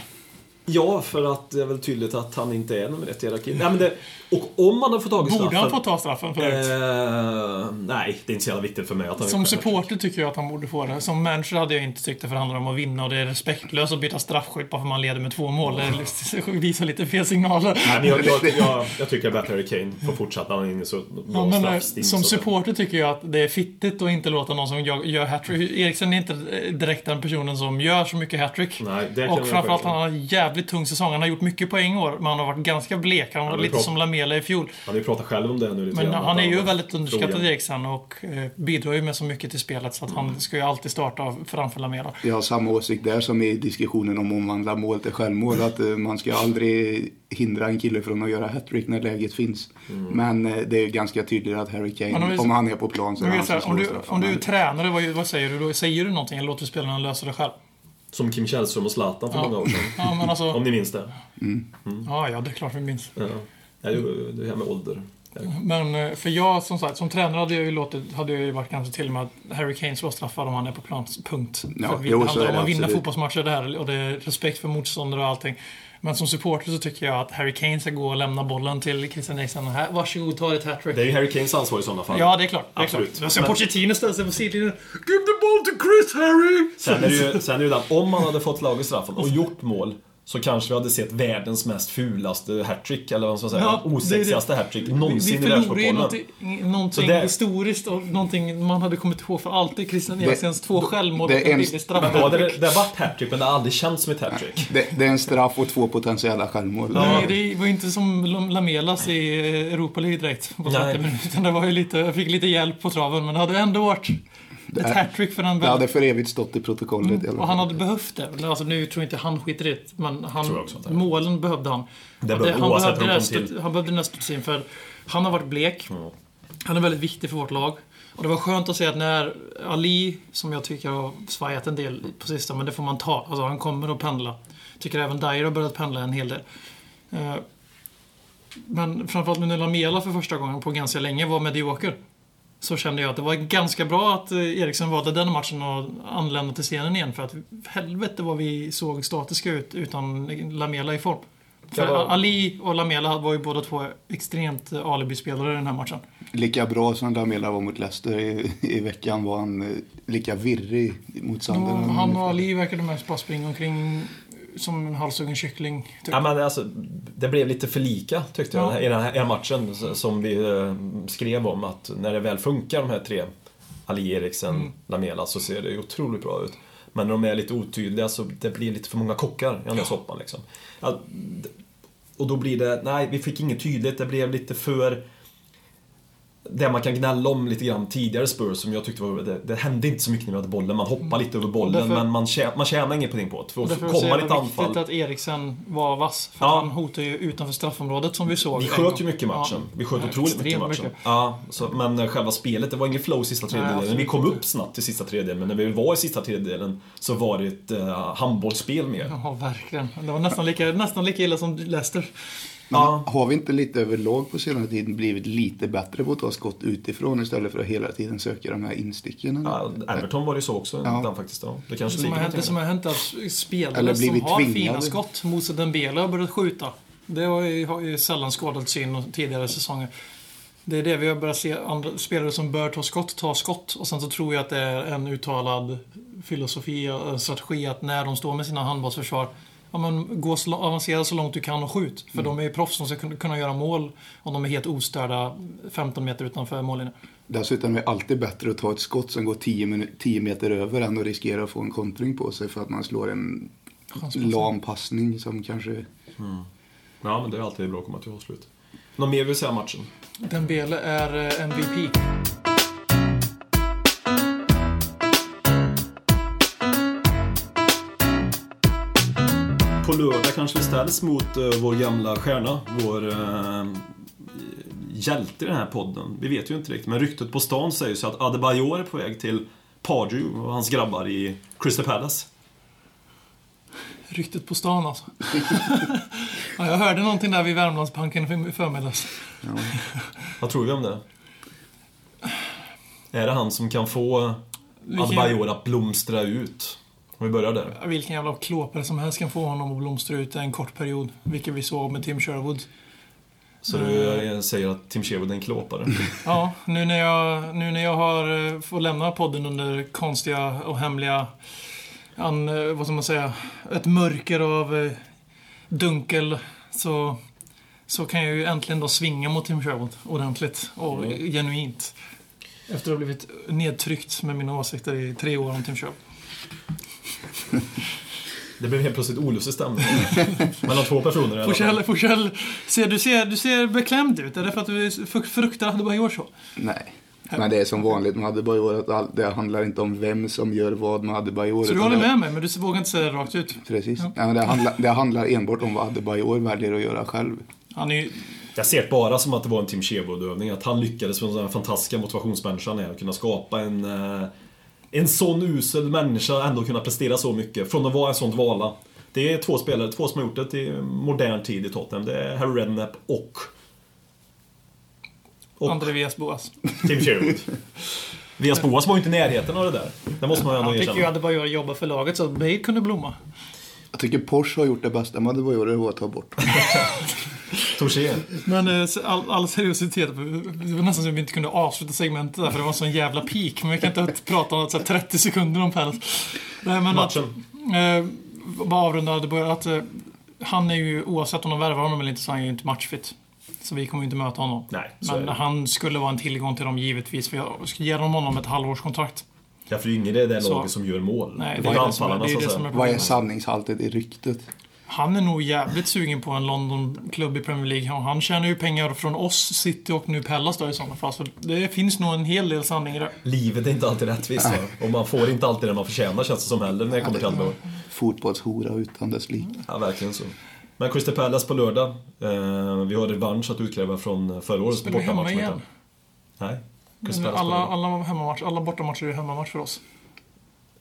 Ja, för att det är väl tydligt att han inte är nummer ett i hierarkin. Nej, men det, och om han har fått tag i straffen...
Borde han få ta straffen förut?
Eh, nej, det är inte så jävla viktigt för mig att han
Som supporter tycker jag att han borde få det. Som manager hade jag inte tyckt det för det handlar om att vinna och det är respektlöst att byta straffskytt bara för att man leder med två mål. Det visar lite fel signaler.
Nej, men jag, jag, jag, jag tycker att Harry Kane får fortsätta. Han är inne så bra
Ja, men, eh, som supporter tycker jag att det är fittigt att inte låta någon som gör, gör hattrick. Eriksen är inte direkt den personen som gör så mycket hattrick. Och framförallt han har en jävligt tung säsong. Han har gjort mycket poäng i år, men han har varit ganska blek. Han var lite som Lamela i fjol.
Han har ju pratat själv om det nu lite
Men
grann,
han är ju väldigt underskattad. Eriksen och eh, bidrar ju med så mycket till spelet så att han ska ju alltid starta framför Lamela.
Jag har samma åsikt där som i diskussionen om att omvandla mål till självmål. Att eh, man ska aldrig hindra en kille från att göra hattrick när läget finns. Men eh, det är ganska tydligt att Harry Kane,
Men om
om,
vi-
han är på plan så är
vi
han
säger, om,
som
du, om du är tränare, vad, vad säger du då? Säger du någonting eller låter spelarna lösa det själv?
Som Kim Källström och Zlatan för
Ja.
många år sedan.
Ja, men alltså...
Om ni minns det.
Ja, ja, det är klart vi minns.
Ja. Ja, det är det här med ålder.
Men eh, för jag, som sagt, som tränare hade jag ju låtit, hade jag ju varit ganska till med att Harry Kane slår straffar om han är på plan, punkt.
Ja,
för vi,
jo,
det handlar om att vinna fotbollsmatcher där och det är respekt för motståndare och allting. Men som supporter så tycker jag att Harry Kane ska gå och lämna bollen till Christian Eriksen. Här, Varsågod, ta ditt hattrick.
Det är ju Harry Kanes ansvar i sådana fall.
Ja, det är klart. Det är
Absolut.
klart.
Men-
Pochettino ställa sig på sidlinjen. Give the ball to Chris, Harry!
Sen är det ju, sen är det ju den, om man hade fått lag i straffen och gjort mål så kanske vi hade sett världens mest fulaste hattrick, eller vad man ska säga,
Ja,
osexigaste hattrick
Vi,
någonsin
vi
i
ju
världsfotbollen.
någonting, någonting
det-
historiskt och någonting man hade kommit ihåg för alltid. Christian Eriksens två självmål
det
och
är
en billig straff.
Det, det har varit hattrick, men det har aldrig känts som ett hattrick.
det, det är en straff och två potentiella självmål.
Nej, det var inte som Lam- Lamelas i Europa League direkt på 30
Nej.
minuter. Det var ju lite, jag fick lite hjälp på traven, men det hade ändå varit ett hattrick för en
Det hade
väldigt...
för evigt stått i protokollet. alla
Och han hade behövt det. Alltså, nu tror jag inte han skiter i det, men han,
det
målen behövde han.
Det behövde-
han, behövde
hur de
den
kom
här
till.
stud- han behövde den här studsin för han har varit blek. Han är väldigt viktig för vårt lag. Och det var skönt att se att när Ali, som jag tycker har svajat en del på sistone, men det får man ta. Alltså han kommer att pendla. Tycker även Dyer har börjat pendla en hel del. Eh, Men framförallt nu när Lamela för första gången på ganska länge var medioker. Så kände jag att det var ganska bra att eh, Eriksen valde den matchen och anlände till scenen igen. För att helvete vad vi såg statiska ut utan Lamela i form. För
var-
Ali och Lamela var ju båda två extremt eh, alibi-spelare i den här matchen.
Lika bra som Lamela var mot Leicester i, i veckan var han eh, lika virrig mot
Och
Sunderland.
han och Ali verkade mest bara springa omkring som en halshuggen kyckling. Typ.
Ja, men alltså, det blev lite för lika tyckte jag
Ja.
i den här, här matchen som vi eh, skrev om att när det väl funkar de här tre, Ali, Eriksen,
Mm.
Lamela, så ser det otroligt bra ut. Men när de är lite otydliga så det blir lite för många kockar i den där soppan liksom. D- och då blir det, nej vi fick inget tydligt, det blev lite för det man kan gnälla om lite grann tidigare Spurs som jag tyckte var, det, det hände inte så mycket när vi hade bollen. Man hoppade lite över bollen
därför-
men man, tjä, man tjänar inget poäng på det. För
därför jävla
ett
viktigt
anfall
att Eriksen var vass. För
Ja.
han hotar ju utanför straffområdet som vi såg.
Vi sköt ju mycket i matchen.
Ja.
Vi sköt otroligt mycket i matchen.
mycket.
Ja, så, men eh, själva spelet, det var ingen flow i sista tredjedelen.
absolut
vi kom upp snabbt i sista tredjedelen, men när vi var i sista tredjedelen så var det ett uh, handbollsspel mer.
Ja, verkligen. Det var nästan lika, nästan lika illa som Leicester.
Men
Ja.
har vi inte lite överlag på senare tid blivit lite bättre på att ta skott utifrån istället för att hela tiden söka de här insticken?
Ja, Everton var det så också,
Ja.
den faktiskt. Ja. Det
Det
kanske
som, har hänt, det som har hänt är att spelare som har
tvingade.
fina skott, Moussa Dembele har börjat skjuta. Det har ju, har ju sällan skadat syn tidigare säsonger. Det är det vi har börjat se. Andra spelare som bör ta skott, ta skott. Och sen så tror jag att det är en uttalad filosofi, en strategi att när de står med sina handbollsförsvar Ja, men gå så, avancera så långt du kan och skjut. För de är ju proffs som ska kunna, göra mål om de är helt ostörda 15 meter utanför mållinjen.
Dessutom är det alltid bättre att ta ett skott som går 10, minu- 10 meter över än att riskera att få en kontring på sig för att man slår en lam passning som kanske...
Ja, men det är alltid bra att komma till avslut. Något mer vill säga om matchen?
Dembele är eh, MVP.
På lördag kanske vi ställs mot uh, vår gamla stjärna, vår uh, hjälte i den här podden. Vi vet ju inte riktigt, men ryktet på stan säger så att Adebayor är på väg till Pardew och hans grabbar i Crystal Palace.
Ryktet på stan alltså. ja, jag hörde någonting där vid Värmlandsbanken i förmiddags.
Vad tror vi om det? Är det han som kan få Adebayor att blomstra ut? Om vi börjar där.
Vilken jävla klåpare som helst kan få honom att blomstra ut en kort period. Vilket vi såg med Tim Sherwood.
Så du eh, säger att Tim Sherwood är en klåpare?
Ja, nu när jag, nu när jag har eh, får lämna podden under konstiga och hemliga... An, eh, vad ska man säga? Ett mörker av eh, dunkel. Så, så kan jag ju äntligen då svinga mot Tim Sherwood ordentligt och genuint. Efter att ha blivit nedtryckt med mina åsikter i tre år om Tim Sherwood.
Det blev helt plötsligt olustig stämning. Mellan två personer i alla.
Forsell, Forsell, ser, du, ser, du ser beklämd ut. Är det för att du fr- fruktar Adebayor så?
Nej. Men det är som vanligt med Adebayor, att det handlar inte om vem som gör vad med Adebayor.
Så du håller med mig, men du vågar inte säga det rakt ut.
Precis. Ja. men det, handlar, det handlar enbart om vad Adebayor väljer att göra själv.
Han är ju...
Jag ser det bara som att det var en Tim Sherwood-övning. Att han lyckades med den här fantastiska motivationsmänniskan är att kunna skapa en... En sån usel människa ändå kunna prestera så mycket. Från att vara en sån dvala. Det är två spelare, två som har gjort det i modern tid i Tottenham. Det är Harry Redknapp och... Och
André Villas Boas.
Tim Sherwood. Vias Boas var ju inte i närheten av det där. Det måste man ju ändå
Han fick ju
erkänna.
Adebayor jobba för laget så att Bale kunde blomma.
Jag tycker Porsche har gjort det bästa med Adebayor, det var att ta bort.
Touché.
Men eh, all, all seriositet, det var nästan att vi inte kunde avsluta segmentet där för det var en sån jävla peak. Men vi kan inte prata om det så här 30 sekunder om Palace. Nej, men att,
Matchen.
eh, bara avrunda Adebayor, att eh, han är ju, oavsett om de värvar honom eller inte, så är han ju inte matchfit. Så vi kommer ju inte möta honom.
Nej, är
Men
det.
han skulle vara en tillgång till dem givetvis. Vi ska ge dem honom ett halvårskontrakt.
Därför är det ingen i det laget som gör mål.
Nej,
det
det är
var
det som är- det är det som är.
Vad är sanningshaltet i ryktet?
Han är nog jävligt sugen på en London-klubb i Premier League. Och Han tjänar ju pengar från oss, City och nu Pellas då i sådana fall. Så det finns nog en hel del sanning i det.
Livet är inte alltid rättvist. va? Och man får inte alltid det man förtjänar känns det som heller när det kommer till Adebayor.
Fotbollshora utan dess like.
Ja, verkligen så. Men Crystal Palace på lördag. Eh, vi har revansch att utkräva från förra årets
Spelar vi hemma
bortamatch.
igen?
Nej.
Alla, alla, hemmamatch, alla bortamatcher är hemmamatch för oss.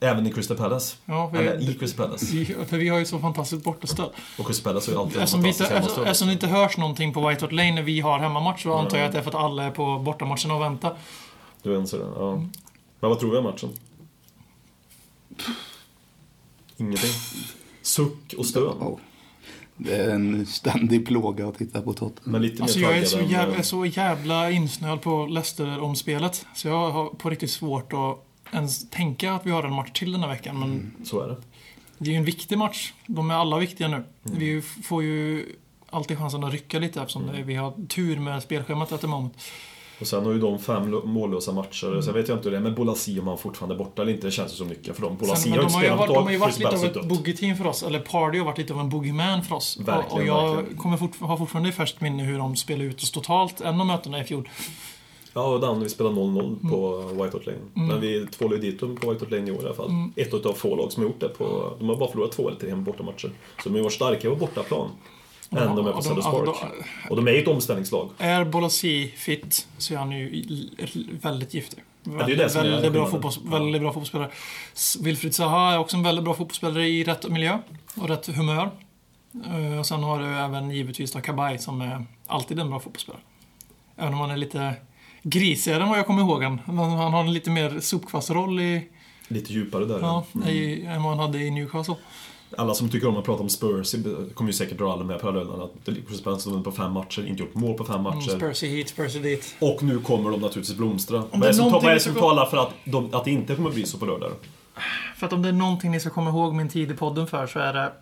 Även i Crystal Palace.
Ja, vi,
Eller i Crystal Palace.
vi, för vi har ju så fantastiskt bortastöd.
Och Crystal Palace har ju alltid
Eftersom, vi inte,
fantastisk
eftersom, det inte hörs någonting på White Hart Lane när vi har hemmamatch så antar jag att det är för att alla är på bortamatcherna och väntar.
Du anser det? Ja. Men vad tror vi om matchen? Ingenting. Suck och stön.
Ja. Det är en ständig plåga att titta på Tottenham.
Men lite
Alltså
mer
jag är så
än,
jävla,
eh,
är så jävla insnöad på Leicester-omspelet. Så jag har på riktigt svårt att ens tänka att vi har en match till den här veckan. Men
Så är det.
det är ju en viktig match. De är alla viktiga nu.
Mm.
Vi får ju alltid chansen att rycka lite eftersom det- vi har tur med spelschemat at the moment.
Och sen har ju de fem mållösa matcher. Sen vet jag inte hur det är med Bolasi om han fortfarande är borta eller inte. Det känns ju som nyckeln för dem. Bolasi har ju spelat
varit, de har ju varit lite av ett boogie-team för oss. Eller Pardy har varit lite av en boogeyman för oss.
Verkligen,
och jag
verkligen.
kommer fort, har fortfarande i färskt minne hur de spelade ut oss totalt en av mötena i fjol.
Ja, och den, vi spelade 0-0 på
Mm.
White Hart Lane. Men vi tvålade ju dit dem på White Hart Lane i år i alla fall.
Mm.
Ett utav få lag som har gjort det. På, de har bara förlorat två eller tre bortamatcher. Så de har varit starkare på bortaplan. än de är på Sellers Park. Och de är ju ett omställningslag.
Är Bolasi fit så är han ju väldigt giftig.
det är ju det som är
väldigt, bra fotbolls, väldigt bra fotbollsspelare. Wilfried Zaha är också en väldigt bra fotbollsspelare i rätt miljö och rätt humör. Eh, Och sen har du även givetvis då Kabay som är alltid en bra fotbollsspelare. Även om han är lite grisigare än vad jag kommer ihåg han. Han han har en lite mer sopkvastroll i,
Lite djupare där.
ja,
Mm.
i, än vad han hade i Newcastle.
Alla som tycker om att prata om Spurs kommer ju säkert dra alla med parallellerna. Att Chris har vunnit på fem matcher, inte gjort mål på fem
Mm,
matcher.
Spursy hit, Spursy dit.
Och nu kommer de naturligtvis blomstra. Vad är som, vad är det som talar för att, de, att det inte kommer bli så på lördag?
För att om det är någonting ni ska komma ihåg min tid i podden för så är det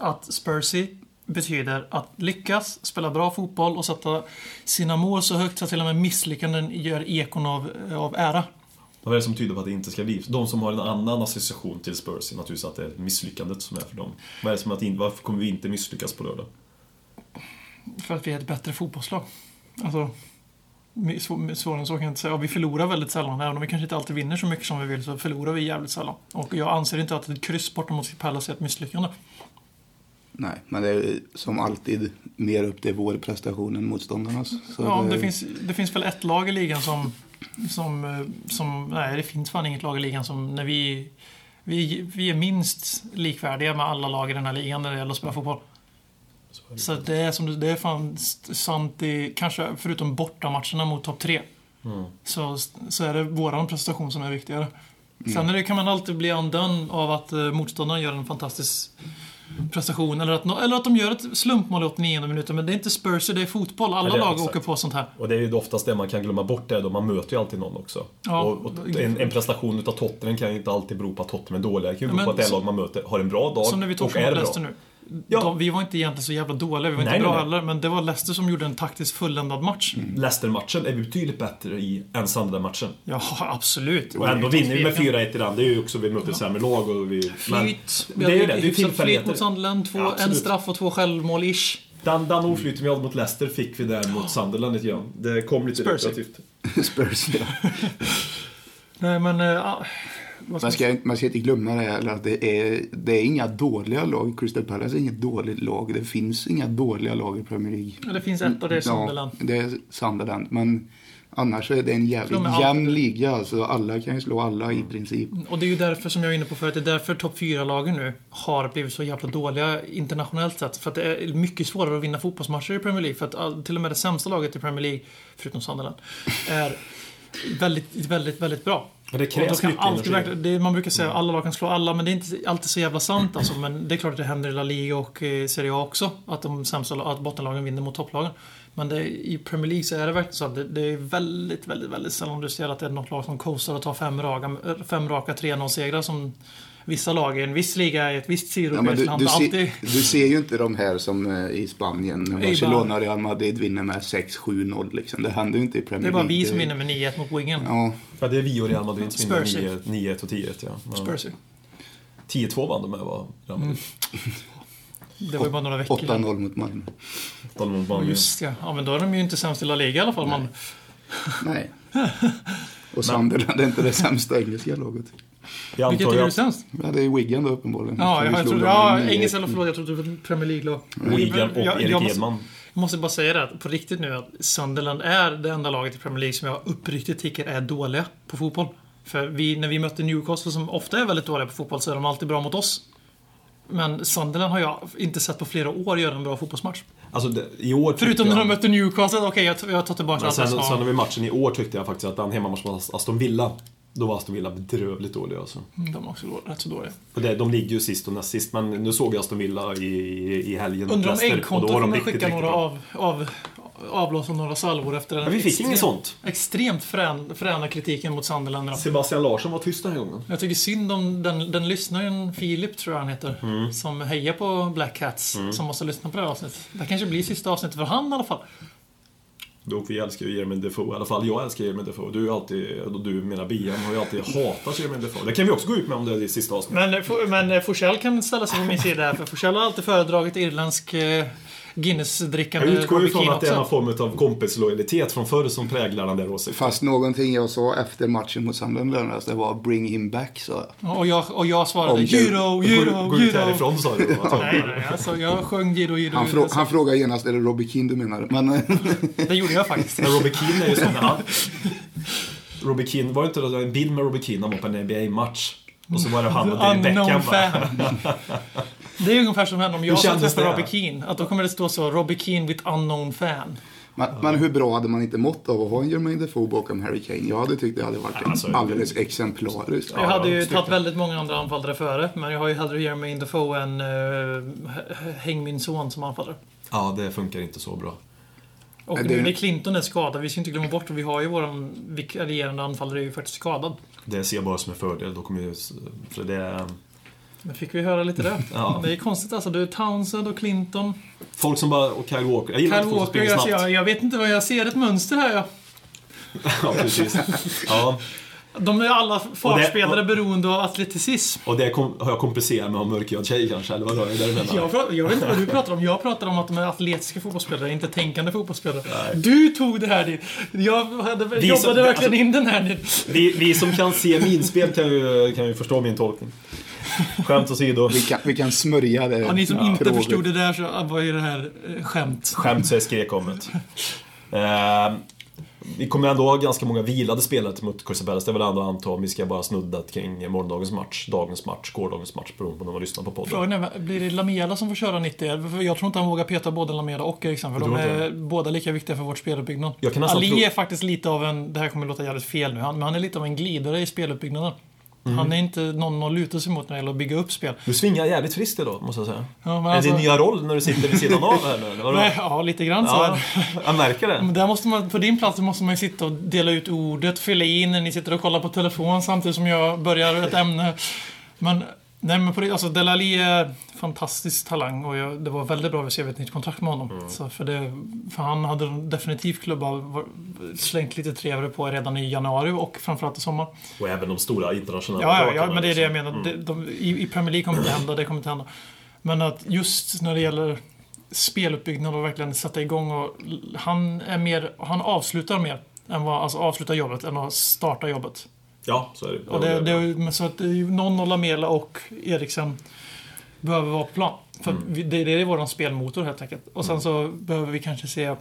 att Spursy betyder att lyckas, spela bra fotboll och sätta sina mål så högt så att till och med misslyckanden gör ekon av, av ära.
Vad är det som tyder på att det inte ska bli? De som har en annan association till Spurs är naturligtvis att det är misslyckandet som är för dem. Vad är det som att, varför kommer vi inte misslyckas på lördag?
För att vi är ett bättre fotbollslag. Alltså, svårare än så kan jag inte säga. Och vi förlorar väldigt sällan. Även om vi kanske inte alltid vinner så mycket som vi vill så förlorar vi jävligt sällan. Och jag anser inte att ett kryss borta mot Palace är ett misslyckande.
Nej, men det är som alltid mer upp till vår prestation än motståndarnas. Så
Ja, det finns, det finns väl ett lag i ligan som, som, eh, som... Nej, det finns fan inget lag i ligan som när vi... Vi, vi är minst likvärdiga med alla lag i den här ligan när det gäller att spela fotboll. Så det är, som, det är fan sant i, kanske förutom bortamatcherna mot topp tre.
Mm.
Så, så är det våran prestation som är viktigare. Sen är det, kan man alltid bli undone av att uh, motståndaren gör en fantastisk prestation. Eller att, eller att de gör ett slumpmål i 89 minuter. Men det är inte Spurs, det är fotboll. Alla
är
lag
exakt.
åker på sånt här.
Och det är ju oftast det man kan glömma bort det då, man möter ju alltid någon också.
Ja.
och, och en, en prestation utav Tottenham kan ju inte alltid bero på att Tottenham är dåliga. Det kan ju bero på att det lag man möter har en bra dag
Som när vi
och
torskade
är bra.
Nu.
Ja.
De, vi var inte egentligen så jävla dåliga, vi var inte
Nej,
bra
nej, nej.
heller. Men det var Leicester som gjorde en taktiskt fulländad match.
Leicester-matchen är betydligt bättre i än Sunderland-matchen.
Ja, absolut.
Och ändå vinner vi med
Tvekan.
4-1 i den. Det är ju också, vi möter sämre lag och vi... Men
Flyt.
det är ju det, det är
Hyfsat flyt mot Sunderland. Två,
Ja,
en straff och två självmål-ish.
Den, den oflyten vi hade mot Leicester fick vi där mot Sunderland lite grann. Det kom lite
Spursy.
repetitivt.
Spurs, ja.
Nej, men... ska
Man ska, man ska inte glömma det heller att det är, det är inga dåliga lag. Crystal Palace är inget dåligt lag. Det finns inga dåliga lag i Premier League.
Ja, Det finns ett och det är Sunderland.
Ja, det är Sunderland. Men annars så är det en jävligt
De
jämn liga. Alltså alla kan ju slå alla i princip.
Och det är ju därför som jag var inne på förut, det är därför topp 4-lagen nu har blivit så jävla dåliga internationellt sett. För att det är mycket svårare att vinna fotbollsmatcher i Premier League. För att till och med det sämsta laget i Premier League, förutom Sunderland, är väldigt, väldigt, väldigt bra.
Men det krävs mycket
alltid,
energi.
det, Man brukar säga att alla lag kan slå alla, men det är inte alltid så jävla sant alltså. Men det är klart att det händer i La Liga och i Serie A också. Att de sämsta att bottenlagen vinner mot topplagen. Men det, i Premier League så är det verkligen så att det, det är väldigt, väldigt, väldigt sällan du ser att det är något lag som coastar och tar fem raka, fem raka 3-0-segrar som vissa lag i en viss liga i ett visst
Ja, men
sidoeuropeiskt
du, du,
alltid...
ser, du ser ju inte de här som eh, i Spanien. När Barcelona och Real Madrid vinner med 6-7-0. Liksom. Det händer ju inte i Premier
Det är bara
League.
vi som vinner med 9-1 mot Wingen.
Ja,
Ja, det är vi och Real Madrid som vinner. 9 9-1 och 10-1 ja. ja.
Spursy.
10-2 vann de med va? Real Madrid.
Det var ju bara några veckor sedan.
8-0 mot Malmö.
De mot Malmö.
Just ja. ja, men då är de ju inte sämst i La Liga i alla fall. Man,
Nej. Och Sunderland är inte det sämsta engelska laget.
Jag
vilket är
att
sämst?
Ja, det är Wigan då uppenbarligen.
Ja, jag, jag trodde... Ja, engelska,
9-1.
eller förlåt, jag trodde det var Premier League-lag.
Wigan och
Jag-
Erik Edman.
Jag måste bara säga det, att på riktigt nu, att Sunderland är det enda laget i Premier League som jag uppriktigt tycker är dåliga på fotboll. För vi, när vi mötte Newcastle, som ofta är väldigt dåliga på fotboll, så är de alltid bra mot oss. Men Sunderland har jag inte sett på flera år göra en bra fotbollsmatch.
Alltså det, i år
Förutom när de mötte Newcastle, okej jag, jag tar tillbaka allt
sen, sen över matchen i år tyckte jag faktiskt att den hemmamatchen mot Aston Villa, då var Aston Villa bedrövligt dåliga alltså.
Mm, De är också rätt så dåliga.
Och det, de ligger ju sist och näst sist, men nu såg jag Aston Villa i, i, i helgen
Undrar om äggkontot
var
kommer skicka några av, av, avblåsa några salvor efter den
Men vi fick inget sånt.
extremt frän, fräna kritiken mot Sunderland.
Sebastian Larsson var tyst den här gången.
Jag tycker synd om den, den lyssnaren, Filip tror jag han heter,
Mm.
som hejar på Black Cats, som måste lyssna på det här avsnittet. Det kanske blir sista avsnittet för han i alla fall.
Då, vi älskar ju Jermaine Defoe, i alla fall jag älskar Jermaine Defoe. Du är alltid, du menar Bian, har ju alltid hatat Jermaine Defoe. Det kan vi också gå ut med om det är det sista avsnittet.
Men, F- men eh, Forsell kan ställa sig på min sida här, för Forsell har alltid föredragit irländsk eh, Guinness-drickande
Jag utgår ifrån att det är någon form av kompislojalitet från förr som präglar den där åsikten.
Fast någonting jag sa efter matchen mot Sunderland lördags, det var bring him back, sa jag.
Och jag, och jag svarade
Om du-
Giro,
Gå,
Giro,
gå ut härifrån sa du.
Nej, nej, alltså jag sjöng Giro, Giro,
Han, frå, han frågade genast, är det Robbie Keane du menar? Men
Det gjorde jag faktiskt.
Men Robbie Keane är ju sån här... Robbie Keane, var det inte en bild med Robbie Keane när han var på en NBA-match? Och så var det han och David Beckham
fan. Det är ungefär som händer om jag träffa
det?
Robbie Keane. Att då kommer det stå så, Robbie Keane with unknown fan.
Men, men hur bra hade man inte mått av att ha en Jermaine Defoe bakom Harry Kane? Jag hade tyckt det hade varit
Alltså,
alldeles exemplariskt.
jag hade ju tagit väldigt många andra anfallare före, men jag har ju hellre Jermaine Defoe än uh, Häng min son som anfallare.
Ja, det funkar inte så bra.
Och nu när Clinton är skadad, vi ska inte glömma bort, vi har ju våran vikarierande anfallare är ju faktiskt skadad.
Det ser jag bara som en fördel. Då kommer ju, för det,
Nu fick vi höra lite det.
Ja.
Det är konstigt alltså. Du är Townsend och Clinton.
folk som bara... Och Kyle Walker. Jag gillar
Kyle
folk som
Walker,
springer
alltså,
snabbt.
jag, jag vet inte vad jag ser ett mönster här. Ja.
Ja, precis. Ja,
De är alla fartspelare beroende av atleticism.
och det kom, har jag komplicerat med att ha mörkhyad tjej kanske, eller vadå? Är det?
Jag, pratar, jag vet inte vad du pratar om. Jag pratar om att de är atletiska fotbollsspelare, inte tänkande fotbollsspelare. Du tog det här dit. Jag hade,
Vi
jobbade
som-
verkligen
alltså-
in den här dit.
Vi, vi som kan se minspel kan ju, kan ju förstå min tolkning. Skämt åsido.
Vi kan, vi kan smörja det.
Ja, ni som inte
tråget.
förstod det där så vad är det här eh, skämt?
Skämt så jag skrek om det. Eh, vi kommer ändå ha ganska många vilade spelare mot Crystal Palace. Det är väl ändå anta om vi ska bara snudda kring morgondagens match, dagens match, gårdagens match beroende på när man lyssnar på podden.
Frågan är, blir det Lamela som får köra 90? För jag tror inte han vågar peta både Lamela och Eriksen, för de är båda lika viktiga för vårt speluppbyggnad. Ali
tro-
är faktiskt lite av en, det här kommer låta jävligt fel nu, han- men han är lite av en glidare i speluppbyggnaden. Han är inte någon att luta sig mot när det gäller att bygga upp spel.
Du svingar jävligt friskt idag, måste jag säga.
Ja, men
är det
alltså-
din nya roll när du sitter vid sidan av här nu?
Nej, ja, lite grann så.
Ja, jag märker det.
Men där måste man, på din plats måste man ju sitta och dela ut ordet, fylla in när ni sitter och kollar på telefon samtidigt som jag börjar ett ämne. Men, nej men på det, alltså Delali är fantastisk talang och jag, det var väldigt bra att vi skrev ett nytt kontrakt med honom.
Mm.
Så för, det, för han hade definitivt klubbar slängt lite trevare på redan i januari och framförallt i sommar.
Och även de stora internationella
Ja, ja, ja men det är det jag
också.
menar. De, de, i, I Premier League kommer det hända, det kommer inte hända. Men att just när det gäller speluppbyggnad och verkligen sätta igång och han är mer, han avslutar mer än vad, alltså avslutar jobbet än att starta jobbet.
Ja, så är det.
Och det, det, men så att det är ju någon av Lamela och Eriksen behöver vara på plan. För
Mm.
vi, det, det är vår spelmotor helt enkelt. Och sen så behöver vi kanske se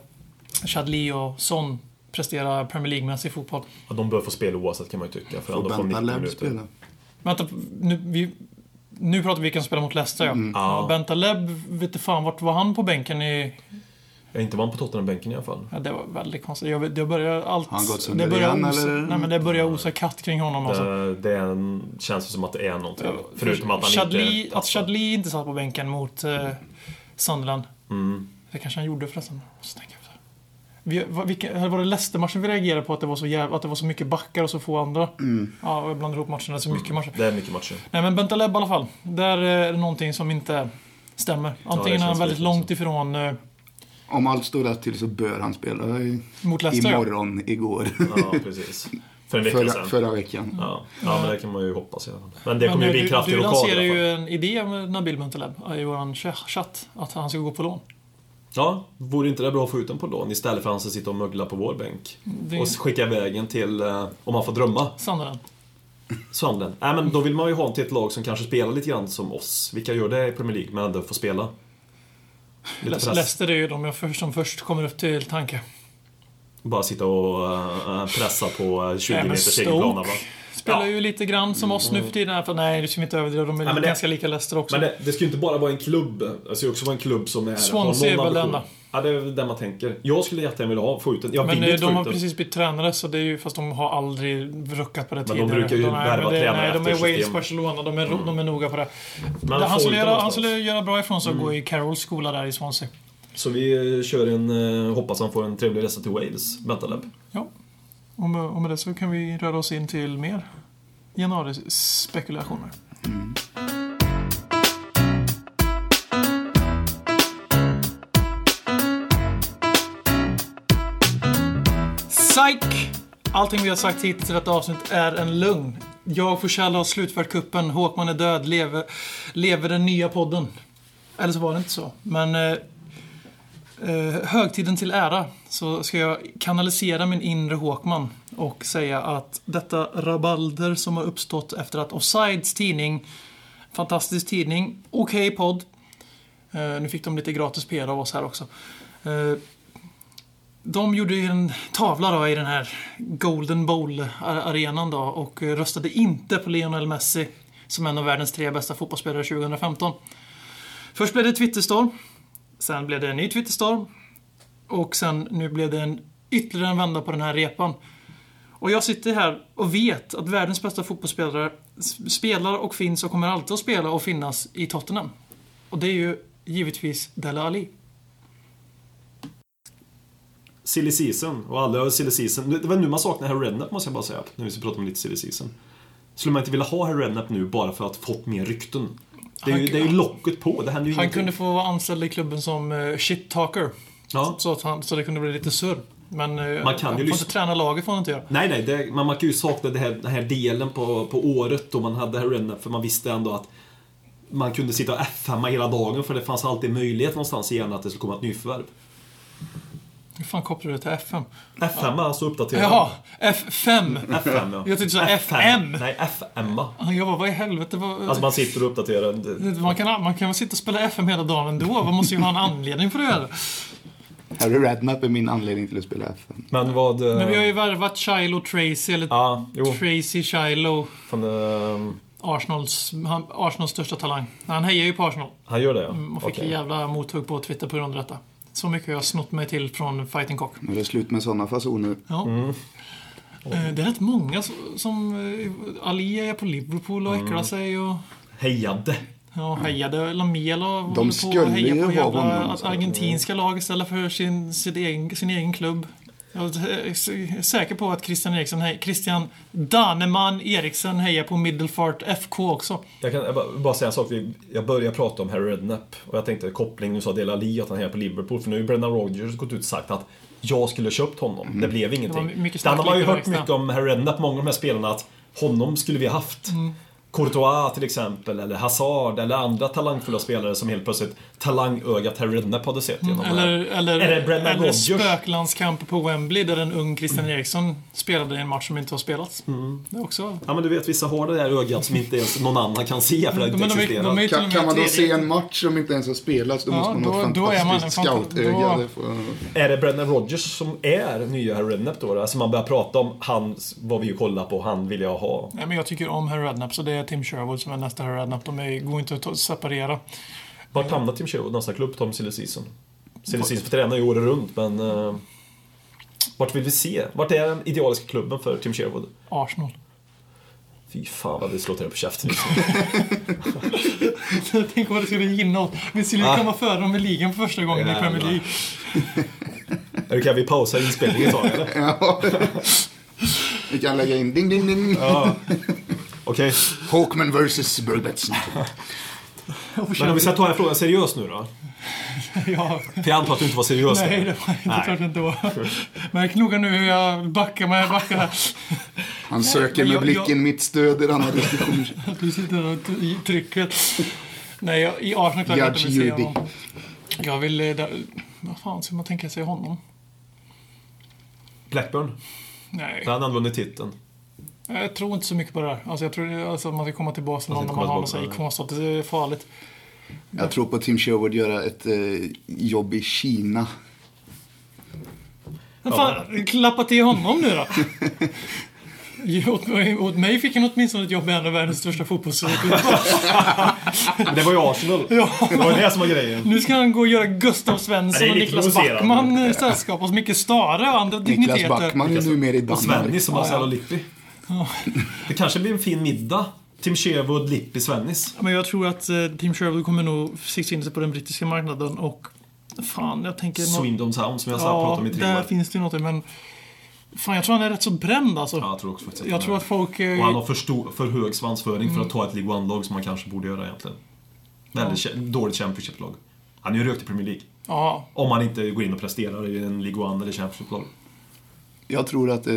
Chadli och Son prestera Premier League-mässig fotboll.
Ja, de bör få spela oavsett kan man ju tycka. För
Får Benta
90
Leb spela?
Vänta, nu, vi, nu pratar vi vilka som spelar mot Leicester ja.
Mm. Ja.
ja. Bentaleb, vet fan vart var han på bänken i...
Jag är inte van på Tottenham-bänken i alla fall.
Ja, det var väldigt konstigt. Jag, det börjar allt...
Har han gått sönder
det börjar
igen,
osa,
eller?
Nej men det börjar osa katt kring honom alltså.
Det, det är en, känns som att det är någonting. Förutom att han
Chadli,
inte...
Att Chadli inte satt på bänken mot uh, Sunderland.
Mm.
Det kanske han gjorde förresten. Så tänker jag. Vi, vad- vilka, var det Leicester-matchen vi reagerade på att det, var så jäv, att det var så mycket backar och så få andra? Ja, och jag blandar ihop matcherna. Så mycket matcher.
Det är mycket matcher.
Nej men Bentaleb i alla fall. Där är det någonting som inte stämmer. Antingen
det
är han väldigt långt ifrån eh,
Om allt står rätt till så bör han spela i,
mot Leicester. ja.
imorgon, igår.
Ja, precis. För en vecka
Förra,
sedan.
förra veckan.
Ja. ja, men det kan man ju hoppas i alla fall. Men det
Men,
kommer ju bli en
du,
kraftig
du
rockad
lanserar
alla
ju en idé med Nabil Bentaleb i vår chatt. Att han ska gå på lån.
Ja, vore inte det bra att få ut den på lån istället för att han ska sitta och mögla på vår bänk?
Det
Och skicka iväg en till, eh, om man får drömma,
Sunderland.
Sunderland. Nej men då vill man ju ha en till ett lag som kanske spelar lite grann som oss. Vilka gör det i Premier League men ändå får spela?
Leicester är ju de först, som först kommer upp till tanke.
Bara sitta och äh, pressa på eh, 20
Nej, men
meters egen
Stoke
plana va?
Spelar
Ja.
Ju lite grann som oss nu för tiden. För, nej, det ska vi inte överdriva. De är
Ja, det-
ganska lika Leicester också.
Men det, det ska ju inte bara vara en klubb. Det ska ju också vara en klubb som är,
Swansea är väl enda.
Ja, det är väl det man tänker. Jag skulle jättegärna vilja ha, få ut den. Jag
Men
vill
eh, de har precis blivit tränare, så det är ju, fast de har aldrig ruckat på det
de
tidigare.
brukar ju
nej,
värva
men det,
tränare
Nej, de är
efter
Wales,
system.
Barcelona. De är, ro- de är noga på det.
Men
han, skulle göra, han skulle göra bra ifrån sig att gå i Carrolls skola där i Swansea.
Så vi eh, kör en, eh, hoppas han får en trevlig resa till Wales, Bentaleb.
Ja. Och med, och med det så kan vi röra oss in till mer januari-spekulationer. Psych! Allting vi har sagt hittills i detta avsnitt är en lögn. Jag får Kjell har slutfört kuppen. Håkman är död. Lever, lever den nya podden. Eller så var det inte så. Men eh, eh, högtiden till ära så ska jag kanalisera min inre Håkman och säga att detta rabalder som har uppstått efter att Offsides tidning, fantastisk tidning, okej podd, eh, nu fick de lite gratis PR av oss här också. Eh, de gjorde ju en tavla då i den här Golden Bowl-arenan då och eh, röstade inte på Lionel Messi som en av världens tre bästa fotbollsspelare 2015. Först blev det Twitterstorm. Sen blev det en ny Twitterstorm. Och sen nu blev det en ytterligare en vända på den här repan. Och jag sitter här och vet att världens bästa fotbollsspelare spelar och finns och kommer alltid att spela och finnas i Tottenham. Och det är ju givetvis Dele Alli.
Silly season, och alla har silly season. Det var nu man saknar Harry Redknapp måste jag bara säga, när vi ska prata om lite silly season. Skulle man inte vilja ha Harry Redknapp nu bara för att fått mer rykten? Det är, ju,
Han-
det är ju locket på, det händer ju
Han
ingenting.
kunde få vara anställd i klubben som uh, shit talker.
Ja.
Så, att han, så det kunde bli lite surr. Men uh,
Man kan ju
får
lyssna-
inte träna laget får han inte göra.
Nej, nej, det, men man kan ju sakna det här, den här delen på, på året då man hade Redknapp, för man visste ändå att man kunde sitta och f hela dagen för det fanns alltid möjlighet någonstans igen att det skulle komma ett nyförvärv.
Hur fan kopplar du det till FM?
F5 alltså uppdaterad.
Jaha, F5.
F5 ja.
Jag tyckte du sa FM.
Nej, FM.
Ah, Jag bara, vad i helvete? Vad...
Alltså man sitter och uppdaterar. Det-
man, kan, man kan väl sitta och spela FM hela dagen ändå? Man måste ju ha en anledning för att göra det.
Harry Redknapp är min anledning till att spela FN.
Men vad... eh,
Men vi har ju värvat Shiloh Tracy, eller
jo.
Tracy Shiloh.
Från, eh,
Arsenals, han, Arsenals största talang. Han hejar ju på Arsenal.
han gör det ja.
Mm, Och fick en jävla mothugg på Twitter på grund av detta. Så mycket har jag snott mig till från Fighting Cock.
Nu är det slut med sådana fasoner.
Ja.
Mm.
Eh, Det är rätt många som... eh, Ali är på Liverpool och
Mm.
äcklar sig och...
Hejade.
Ja, hejade Lamela på
skulle
att heja
ju
på jävla
honom,
argentinska lag istället för sin, sin, egen, sin egen klubb. Jag är s- säker på att Christian Eriksson, Christian Daneman Eriksson hejar på Middelfart FK också.
Jag kan bara, säga en sak. Jag började prata om Harry Redknapp och jag tänkte koppling, nu sa Dela Ali att han är på Liverpool. För nu har ju Brendan Rodgers gått ut och sagt att jag skulle ha köpt honom. Det blev ingenting.
Det
Sen har man ju hört mycket om Harry Redknapp, många av de här spelarna, att honom skulle vi ha haft. Courtois till exempel, eller Hazard, eller andra talangfulla spelare som helt plötsligt talangögat Harry Redknapp hade sett genom det här.
Eller, eller,
det Brendan
eller
Rodgers?
spöklandskamp på Wembley där en ung Christian Eriksson spelade i en match som inte har spelats.
Mm.
Det också...
Ja men du vet, vissa har det där ögat som inte ens någon annan kan se för det inte
Men de är-
existerar.
de och
Kan, kan man då se en match som inte ens har spelats, då
Ja,
måste man ha ett
då- då är man en
fantastiskt
fanta-
scoutöga.
då-
får-
Är det Brendan Rodgers som är nya Harry Redknapp då? Alltså man börjar prata om han, vad vi ju kollar på, han vill jag ha.
Nej, men jag tycker om Harry Redknapp, så det är Tim Sherwood som är nästa Harry Redknapp. De är, går inte att separera.
Vart hamnar Tim Sherwood nästa klubb, Tom Silly Season? Silly Season får träna ju året runt, men... Uh, vart vill vi se? Vart är den idealiska klubben för Tim Sherwood?
Arsenal.
Fy fan vad det slår till på käften liksom.
Tänk vad det skulle gynna oss. Vi skulle
Ah.
komma före dem i ligan för första gången i. Premier League.
Eller kan vi pausa inspelningen ett tag eller?
Ja. Vi kan lägga in ding, ding, ding.
Ja. Okej,
Hawkman vs. Burbetson.
men om vi ska ta den här frågan seriöst nu då?
Ja,
För jag antar att du inte var seriös
nej, det var inte
Nej.
klart det inte var. Märk noga nu hur jag backar mig, backar här.
Han söker med
jag-
blicken
jag-
mitt stöd i denna diskussion.
Du sitter och trycker. Nej, jag, i Arsenal klart jag inte vill se honom. Jag vill... eh, Där, vad fan ska man tänka sig honom?
Blackburn,
Nej,
där hade han vunnit titeln.
Jag tror inte så mycket på det där. Alltså, jag tror alltså, att man ska komma tillbaka till
Man
någon
ska
när man har sig konstigt. Det är farligt.
Jag tror på Tim Sherwood göra ett eh, jobb i Kina.
Men fan, klappa till honom nu då. Åt mig, åt mig fick han åtminstone ett jobb i en av världens största fotbollsklubb.
Men det var ju Arsenal.
Ja.
Det var det som var grejen.
Nu ska han gå och göra Gustav Svensson och Niklas. Backman sällskap och Micke Stare och andra
Niklas
digniteter.
Backman är numera i
Och Svennis
Danmark.
som Marcelo Lippi. Det kanske blir en fin middag. Tim Sherwood, Lippi, Svennis.
Men jag tror att eh, Team Sherwood kommer nog sikta in sig på den brittiska marknaden och Fan, jag tänker... nå-
Swindon Town som jag sa
ja,
pratade om i tre
där
år.
finns det ju något men... Fan, jag tror han är rätt så bränd alltså.
Ja, jag tror också faktiskt
jag tror att folk... eh,
Och han har för, stor, för hög svansföring
Mm.
för att ta ett League One-lag som han kanske borde göra egentligen. Väldigt kä- dåligt Championship-lag. Han är ju rökt i Premier League.
Ja,
Om han inte går in och presterar i en League One eller Championship-lag.
Jag tror att eh,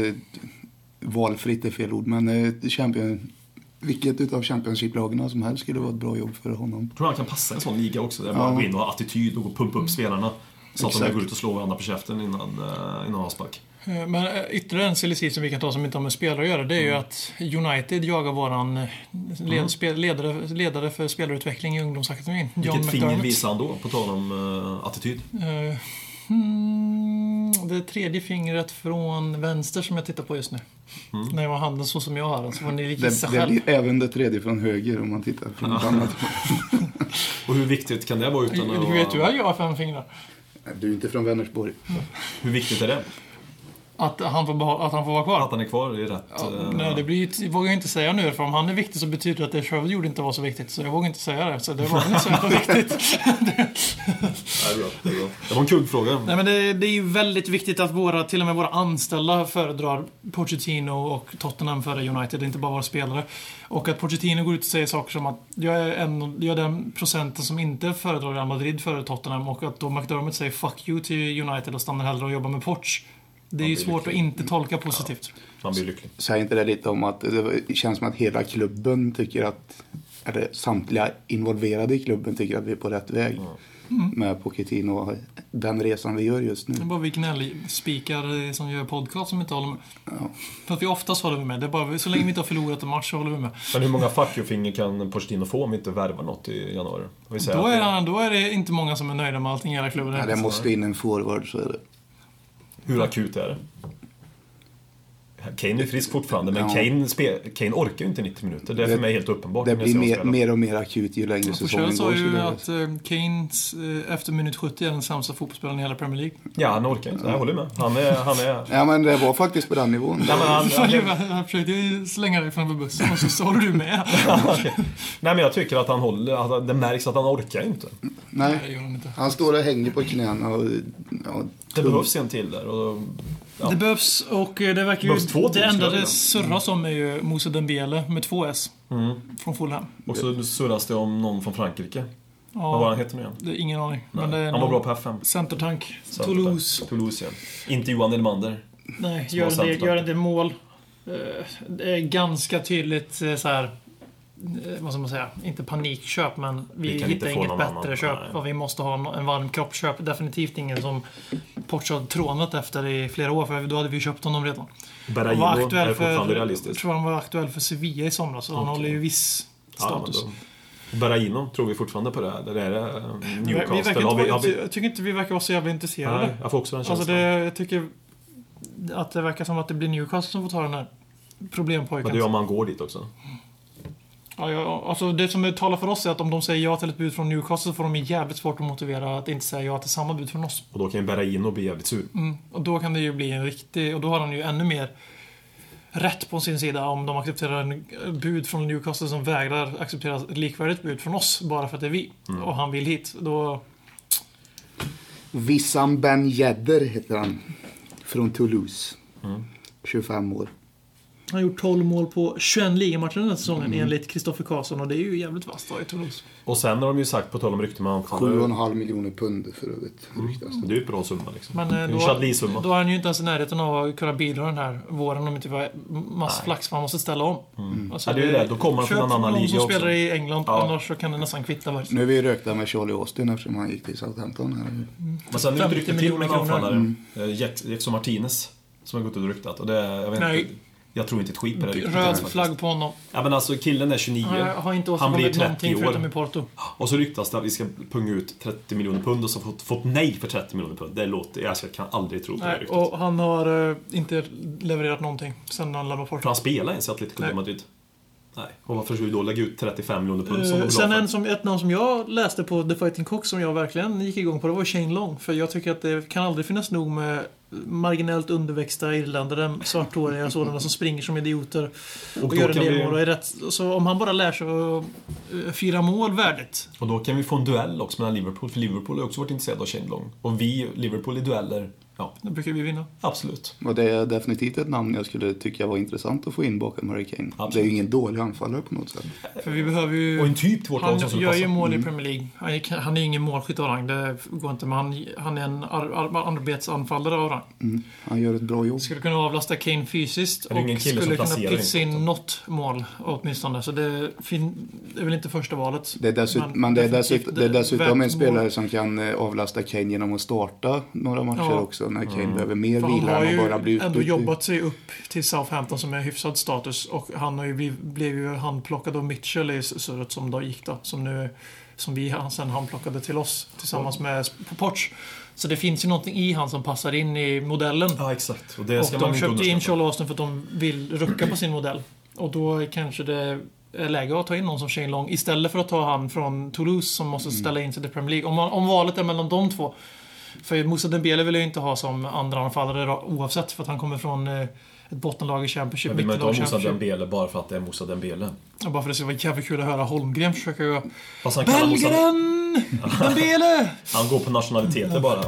valfritt är fel ord, men eh, champion, vilket utav Championship-lagen som helst skulle vara ett bra jobb för honom.
Jag tror han kan passa i en sån liga också. Där man går in och har attityd och pumpa upp spelarna. Så att de
Exakt.
går ut och slår varandra på käften innan, uh, innan avspark.
eh, men eh, ytterligare en silly season vi kan ta som inte har med spelare att göra, det är
Mm.
ju att United jagar våran eh, led, spel, ledare, ledare för spelarutveckling i ungdomsakademin. John
Vilket finger
McDermott.
visar han då, på tal om uh, attityd?
Eh, hmm, det tredje fingret från vänster som jag tittar på just nu.
Mm.
När jag har handen så som jag har den, så får ni
Det,
gissa
det
själv.
blir även det tredje från höger om man tittar från ett annat håll.
Och hur viktigt kan det vara utan att...
Hur vet du att jag har fem fingrar?
Du är inte från Vänersborg.
Hur viktigt är det?
Att han får, att han får vara kvar?
Att han är kvar i rätt...
Ja,
eh,
nej, det blir, vågar jag inte säga nu, för om han är viktig så betyder det att det Sherwood gjorde inte var så viktigt. Så jag vågar inte säga det, så det var inte så jävla viktigt.
det är bra, det är bra. Det var en kuggfråga.
Nej, men det, det är ju väldigt viktigt att våra, till och med våra anställda föredrar Pochettino och Tottenham före United, inte bara våra spelare. Och att Pochettino går ut och säger saker som att jag är, en, jag är den procenten som inte föredrar Real Madrid före Tottenham och att då McDermott säger 'fuck you' till United och stannar hellre och jobbar med Poch. Det är ju svårt att
lycklig.
inte tolka positivt.
Han blir lycklig.
Säger inte det lite om att det känns som att hela klubben tycker att, eller samtliga involverade i klubben tycker att vi är på rätt väg. Med Pochettino och den resan vi gör just
Det är
nu.
bara vi gnällspikar som gör podcast som inte håller med. För att vi oftast håller vi med. Det är bara, så länge vi inte har förlorat en match så håller vi med.
Men hur många fuck you-finger kan Pochettino få om vi inte värvar något i januari? Vi säger
Då
att
är,
det-
då är det inte många som är nöjda med allting i hela klubben.
Ja, det måste in en forward så är det.
Hur akut är det? Kane är frisk fortfarande, men
Ja.
Kane, spe, Kane orkar ju inte 90 minuter. Det är för mig helt uppenbart.
Det
jag
blir mer, mer och mer akut ju längre säsongen
Forsell
går.
sa
så
ju att eh, Keynes eh, efter minut 70 är den sämsta fotbollsspelaren i hela Premier League.
Ja, han orkar inte. Jag håller med. Han är... Han är
Ja, men det var faktiskt på den nivån.
Men han, han,
Han försökte slänga dig framför bussen och så sa du med.
Nej, men jag tycker att han håller... Att det märks att han orkar inte.
Nej, han
står och hänger på knäna och... Ja,
Det behövs en till där. Och, ja.
Det behövs, och eh, det verkar ju...
Två
det enda det surras om är ju Moussa Dembele med två S. Från Fulham.
Och så surras det om någon från Frankrike. Vad var
Ja,
han heter nu igen?
det är ingen aning. Men det är
Han var bra på F5.
Centertank.
Så-
Toulouse.
Toulouse, ja. Inte Johan Elmander.
Nej, gör en, del,
centertank.
gör en del mål. Eh, Det är ganska tydligt eh, så här. Eh, Vad ska man säga? Inte panikköp, men vi,
Vi
hittar inget bättre
annan.
köp.
Nej.
Och vi måste ha en- varm kroppsköp. Definitivt ingen som Porto har trånat efter i flera år, för då hade vi köpt honom redan. Han var
Berraino är
aktuell
fortfarande
för, jag tror han var aktuell för Sevilla i somras, så han
Okej.
håller ju viss
Ja,
status.
då- Berraino tror vi fortfarande på det. Det är det eh,
vi, vi
Newcastle.
verkar inte,
vi,
Jag tycker inte vi verkar vara så jävla intresserade.
nej, jag får också den känslan.
Alltså det, jag tycker att det verkar som att det blir Newcastle som får ta den här problempojken.
Men det är om man går dit också.
Ja, ja, alltså det som talar för oss är att om de säger ja till ett bud från Newcastle så får de jävligt svårt att motivera att inte säga ja till samma bud från oss.
Och då kan ju Berraino bli jävligt sur.
Mm. Och då kan det ju bli en riktig... Och då har han ju ännu mer rätt på sin sida om de accepterar en bud från Newcastle som vägrar acceptera ett likvärdigt bud från oss bara för att det är vi.
Mm.
Och han vill hit. Då...
Wissam Ben Yedder heter han. Från Toulouse.
Mm.
25 år.
Han har gjort 12 mål på 21 ligamatcher den här säsongen
Mm.
enligt Kristoffer Karlsson och det är ju jävligt vasst då i Toulouse.
Och sen har de ju sagt, på tal om rykten med anfallare.
7,5 miljoner pund för övrigt.
Mm.
det.
Är ju en bra summa liksom.
Men eh, då, då är han ju inte ens i närheten av att kunna bidra den här våren om inte vi har mass flax för han måste ställa om. Alltså,
Ja, det är ju det. Då kommer han från en annan
någon
liga
som
också.
spelar i England,
Ja.
annars så kan det nästan kvitta. Var.
Nu är vi rökta med Charlie Austin eftersom han gick till Southampton. Här.
Men sen är det
50
ett rykte till med en anfallare. Mm. Jackson Martinez. Som har gått ut och ryktat. Och det, jag vet
Nej.
inte. Jag tror inte ett skit på det ryktet.
Röd
faktiskt.
flagg på honom.
Ja men alltså killen är 29.
Han har inte
Han blir
åstadkommit
30
någonting
år.
förutom i Porto.
Och så ryktas det att vi ska punga ut 30 miljoner pund och så fått, fått nej för 30 miljoner pund. Det låter... Alltså, jag kan aldrig tro på det ryktet.
och han har eh, inte levererat någonting sen han lämnade
För
Porto.
han spelar ens i Atletico. Madrid. Nej. Och varför skulle vi då lägga ut 35 miljoner pund som de
sen en som, ett namn som jag läste på The Fighting Cock som jag verkligen gick igång på, det var Shane Long. För jag tycker att det kan aldrig finnas nog med marginellt underväxta irländare, svarthåriga sådana som springer som idioter och,
Och
gör en del
vi-
mål och är rätt. Så om han bara lär sig att eh, fira mål värdigt.
Och då kan vi få en duell också mellan Liverpool, för Liverpool har också varit intresserade av Shane Long. Och vi, Liverpool i dueller, ja,
Då brukar vi vinna.
absolut.
Och det är definitivt ett namn jag skulle tycka var intressant att få in bakom Harry Kane.
Absolut.
Det är ju ingen dålig anfallare på något sätt.
För vi behöver ju...
Och en typ till vårt som
Han
skulle
gör ju mål
Mm.
i Premier League. Han är, han är ingen målskytt av rang, det går inte. Men han, han är en ar, ar, arbetsanfallare av rang.
Mm. Han gör ett bra jobb.
Skulle kunna avlasta Kane fysiskt och
som
skulle kunna pytsa
in
in något mål åtminstone. Så det, fin, det är väl inte första valet.
Det är, dessutom,
Men
men det är, dessutom, det är dessutom en spelare
mål.
som kan eh, avlasta Kane genom att starta några matcher
Ja.
också när Kane behöver mer
han
vila
har
än
ju
att bara bli
ändå
utbytt.
jobbat sig upp till Southampton som är hyfsad status. Och han har ju bliv, blev ju handplockad av Mitchell i surret som då gick då. Som, nu, som vi han sen handplockade till oss tillsammans med Porch. Så det finns ju någonting i han som passar in i modellen.
Ja, exakt. Och det
Och
ska man
de
inte
köpte in. Charlie Austin för att de vill rucka på sin modell. Och då kanske det är läge att ta in någon som Shane Long istället för att ta han från Toulouse som måste
Mm.
ställa in sig till Premier League. Om, man, om valet är mellan de två. För Moussa Dembele vill jag inte ha som andra anfallare oavsett för att han kommer från eh, ett bottenlag i Championship,
Men vill man inte ha Moussa. Dembele bara för att det är Moussa Dembele?
Och Bara för att det ska vara jävligt kul att höra Holmgren försöka
han kallar Moussa...
Dembele!
Han går på nationaliteter bara.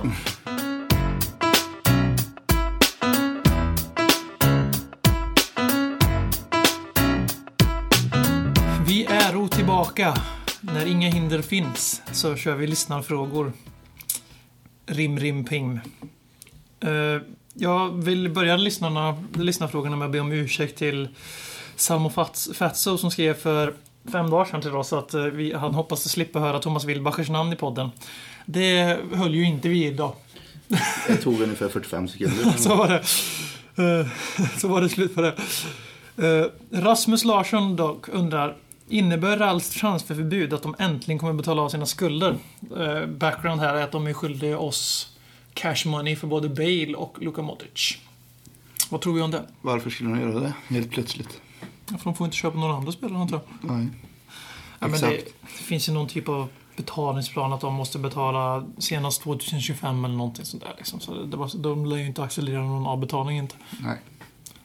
Vi är tillbaka. När inga hinder finns så kör vi lyssnarfrågor. Rim, rim, pim. Eh, jag vill börja lyssnarna, lyssnarfrågorna med att be om ursäkt till Salmo Fats- Fatso som skrev för fem dagar sedan till oss att eh, vi, han hoppas att slippa höra Thomas Wilbachers namn i podden. Det höll ju inte vi idag.
Det tog ungefär 45 sekunder.
Så var det. Eh, Så var det slut på det. Rasmus Larsson dock undrar Innebär Ralls transferförbud att de äntligen kommer betala av sina skulder? Eh, Background här är att de är skyldiga oss cash money för både Bale och Luka Modric. Vad tror vi om det?
Varför skulle de göra det helt plötsligt?
Ja, för de får inte köpa några andra spelare antar jag.
Nej.
Ja, men det, det finns ju någon typ av betalningsplan att de måste betala senast 2025 eller någonting sånt där. Liksom. Så det, det var, de lär ju inte accelerera någon avbetalning inte.
Nej.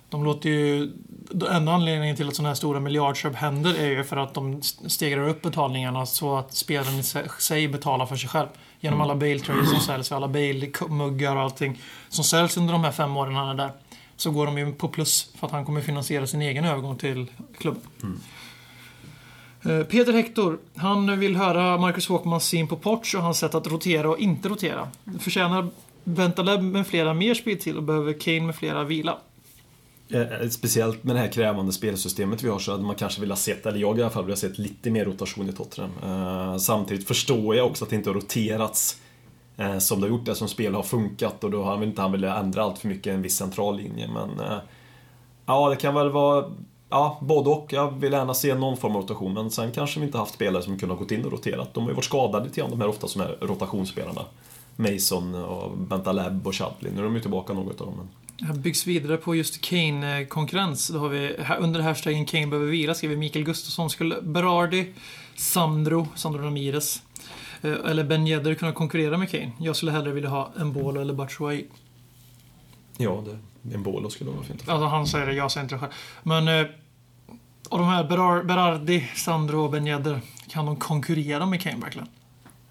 De låter ju... Den enda anledningen till att sådana här stora miljardköp händer är ju för att de stegrar upp betalningarna så att spelaren i sig- betalar för sig själv. Genom alla Bale-tröjor som säljs, alla Bale-muggar och allting som säljs under de här fem åren han är där. Så går de ju på plus för att han kommer finansiera sin egen övergång till klubben. Eh, Peter Hector, han vill höra Marcus Håkmans syn på Porch och hans sätt att rotera och inte rotera. Förtjänar Bentaleb med flera mer speltid och behöver Kane med flera vila.
Eh, eh, Speciellt med det här krävande spelsystemet vi har så hade man kanske velat sett, eller jag i alla fall, velat sett lite mer rotation i Tottenham. Eh, Samtidigt förstår jag också att det inte har roterats eh, som det har gjort, det som spel har funkat och då har han väl inte han velat ändra allt för mycket i en viss central linje. Men eh, ja, det kan väl vara Ja, både och. Jag vill gärna se någon form av rotation, men sen kanske vi inte haft spelare som kunde ha gått in och roterat. De har ju varit skadade lite grann, de här ofta som är rotationsspelarna. Mason och Bentaleb och Chadley. Nu är de ju tillbaka något av dem. Men...
Här byggs vidare på just Kane-konkurrens. Då har vi här- under hashtaggen Kane behöver vila skriver Mikael Gustafsson. Skulle Berardi, Sandro, Sandro Ramirez eh, eller Ben Yedder kunna konkurrera med Kane? Jag skulle hellre vilja ha en Bolo eller Batshuayi.
Ja, det, en Bolo skulle vara fint.
Alltså han säger det, jag säger inte det själv. Men eh, av de här Berar, Berardi, Sandro och Ben Yedder, kan de konkurrera med Kane verkligen?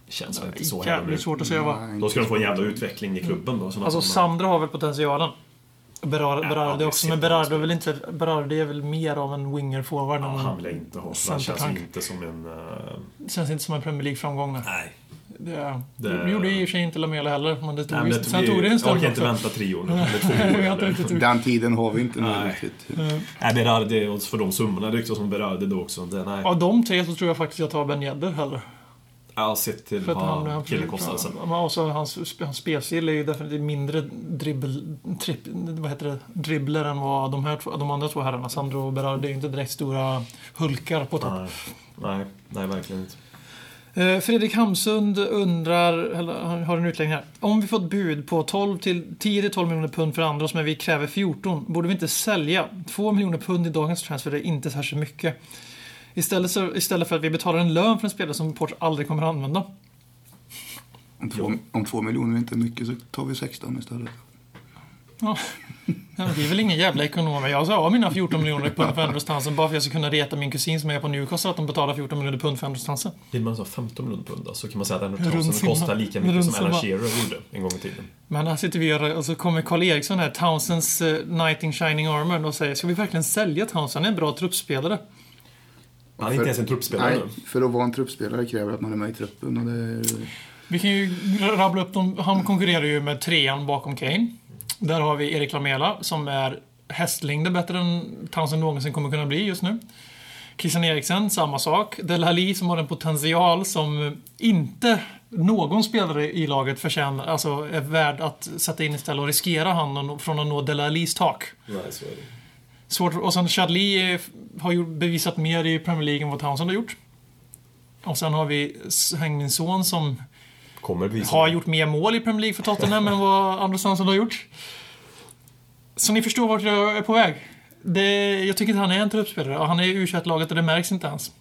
Känns väl inte så heller.
Jävligt svårt att säga va?
Då ska de få en jävla utveckling i klubben då.
Alltså Sandro har väl potentialen. Berar,
Ja,
Berardi
det
också, men Berardi är väl inte... Berardi är väl mer av en winger forward
Ja, han vill jag inte ha. Han känns
tank.
inte som en... eh,
Känns inte som en Premier League-framgång. nej.
nej.
Det,
Det-
det gjorde i och för sig inte Lamela heller, men det tog,
nej
ju-
men
sen
vi-
tog det en
Jag
stund
orkar inte
också.
vänta tre år nu.
Jag inte.
Den tiden har vi inte nu
Nej.
riktigt.
Eh,
Nej, Berardi, och för de summorna det ryktas om Berardi då också. Det, nej.
Av de tre så tror jag faktiskt jag tar Ben Yedder hellre.
Jag har sett till
För att han,
vad killen kostade sen.
Ja, men också hans, hans spelstil är ju definitivt mindre dribbel, tripp, vad heter det, dribbler än vad de, här, de andra två herrarna, Sandro och Berardi, är ju inte direkt stora hulkar på topp.
Nej, nej, nej, verkligen inte.
Eh, Fredrik Hamsund undrar, eller har en utläggning här. Om vi fått bud på 12 till, 10-12 miljoner pund för andra men vi kräver 14, borde vi inte sälja? 2 miljoner pund i dagens transfer är inte särskilt mycket. Istället, så, istället för att vi betalar en lön för en spelare som Port aldrig kommer att använda.
Om två, om två miljoner inte är mycket så tar vi 16 istället.
Ja. Ja, det är väl ingen jävla ekonom. Jag sa mina 14 miljoner pund för Andrew Stansen bara för att jag ska kunna reta min kusin som är på Newcastle att de betalar 14 miljoner pund för Andrew Stansen.
Vill man ha 15 miljoner pund då, så kan man säga att
summa.
kostar lika mycket som Alan. Shearer gjorde en gång i tiden.
Men här sitter vi och, och så kommer Karl Eriksson här, Townsends uh, Knight in Shining Armor och säger ska vi verkligen sälja Townsend? Han är en bra truppspelare.
Han är inte ens en truppspelare
Nej,
nu.
för att vara en truppspelare kräver att man är med i truppen. Och det är,
Vi kan ju rabbla upp dem. Han konkurrerar ju med trean bakom Kane. Där har vi Erik Lamela som är hästlängder bättre än Townsend någonsin kommer kunna bli just nu. Christian Eriksen, samma sak. Delali som har en potential som inte någon spelare i laget förtjänar, alltså är värd att sätta in istället och riskera han från att nå Delalis tak.
Nej, så är det.
Svårt, och sen Chadli eh, har ju bevisat mer i Premier League än vad Townsend har gjort. Och sen har vi Hengmin Son som har gjort mer mål i Premier League för Tottenham än vad Anders Svensson har gjort. Så ni förstår vart jag är på väg. Det, jag tycker inte han är en truppspelare. Och Han är u laget och det märks inte ens.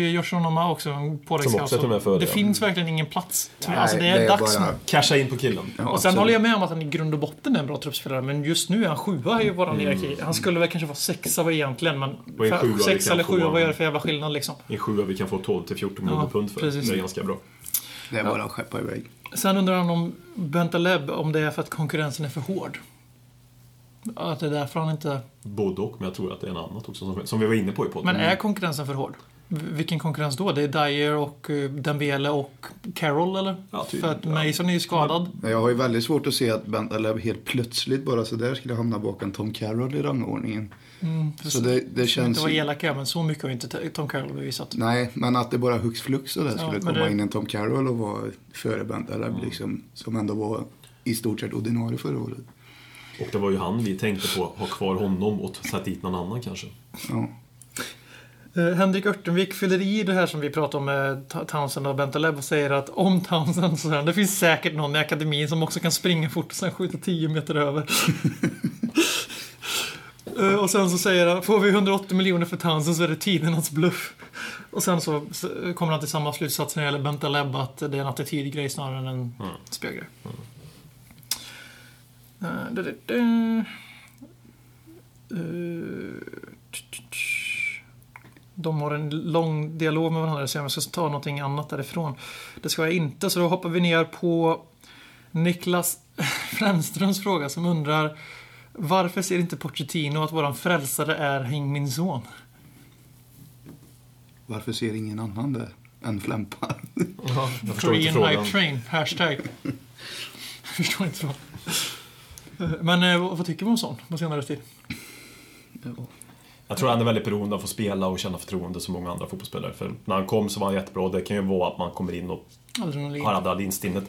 Vi har Joshua Noma också, en påläggsscout.
också är med före,
Det
ja.
finns verkligen ingen plats.
Nej,
alltså det är,
det är
dags
bara-
nu.
Casha in på killen.
ja,
Och sen
absolut.
håller jag med om att han i grund och botten är en bra truppspelare, men just nu är han sjua i våran hierarki. Han skulle väl kanske vara sexa egentligen, men
Och i
för-
sjua vi
sex
kan
eller sjua, vad gör det för jävla skillnad liksom?
I sjua vi kan få 12 till 14 miljoner
Ja,
pund för.
precis.
Det är ganska bra.
Det är bara att skeppa iväg.
Sen undrar han om Bentaleb, om det är för att konkurrensen är för hård. Att det är därför han inte...
Både och, men jag tror att det är en annat också som, som vi var inne på i podden.
Men är konkurrensen för hård? Vilken konkurrens då? Det är Dyer och eh, Dembele och Carroll eller?
Ja, typ.
För att
Ja.
Mason är ju skadad.
Jag har ju väldigt svårt att se att Bentaleb helt plötsligt bara så där skulle hamna bakom Tom Carroll i rangordningen.
Mm,
Så det, det
Känns... Inte vara elaka, men så mycket har inte Tom Carroll bevisat.
Nej, men att det bara hux flux och där
Ja,
skulle komma
det-
in en Tom Carroll och vara före Bentaleb liksom. Som ändå var i stort sett ordinarie förra året.
Och det var ju han vi tänkte på, ha kvar honom och sätta dit någon annan kanske.
Ja.
Eh, Henrik Örtenvik fyller i det här som vi pratade om med Townsend och Bentaleb och säger att om Townsend så här, det finns säkert någon i akademin som också kan springa fort och sen skjuta 10 meter över. Eh, Och sen så säger han, får vi 180 miljoner för Townsend så är det tidernas bluff. Och sen så kommer han till samma slutsats när det gäller Bentaleb, att det är en attitydgrej snarare än en. Eh, t- t- t- De har en lång dialog med varandra så jag ska ta någonting annat därifrån. Det ska jag inte, så då hoppar vi ner på Niklas Fränströms fråga som undrar varför ser inte Pochettino att våran frälsare är Hing Min Son?
Varför ser ingen annan det än Flämpa?
Ja, jag förstår inte
Korean. Hype Train, hashtag. Jag förstår inte frågan. Men eh, vad vad tycker man om sån på senare tid?
Jag tror han är väldigt beroende av att få spela och känna förtroende som många andra fotbollsspelare. För när han kom så var han jättebra. Det kan ju vara att man kommer in och
Adrenalin.
har adrenalinstinnet.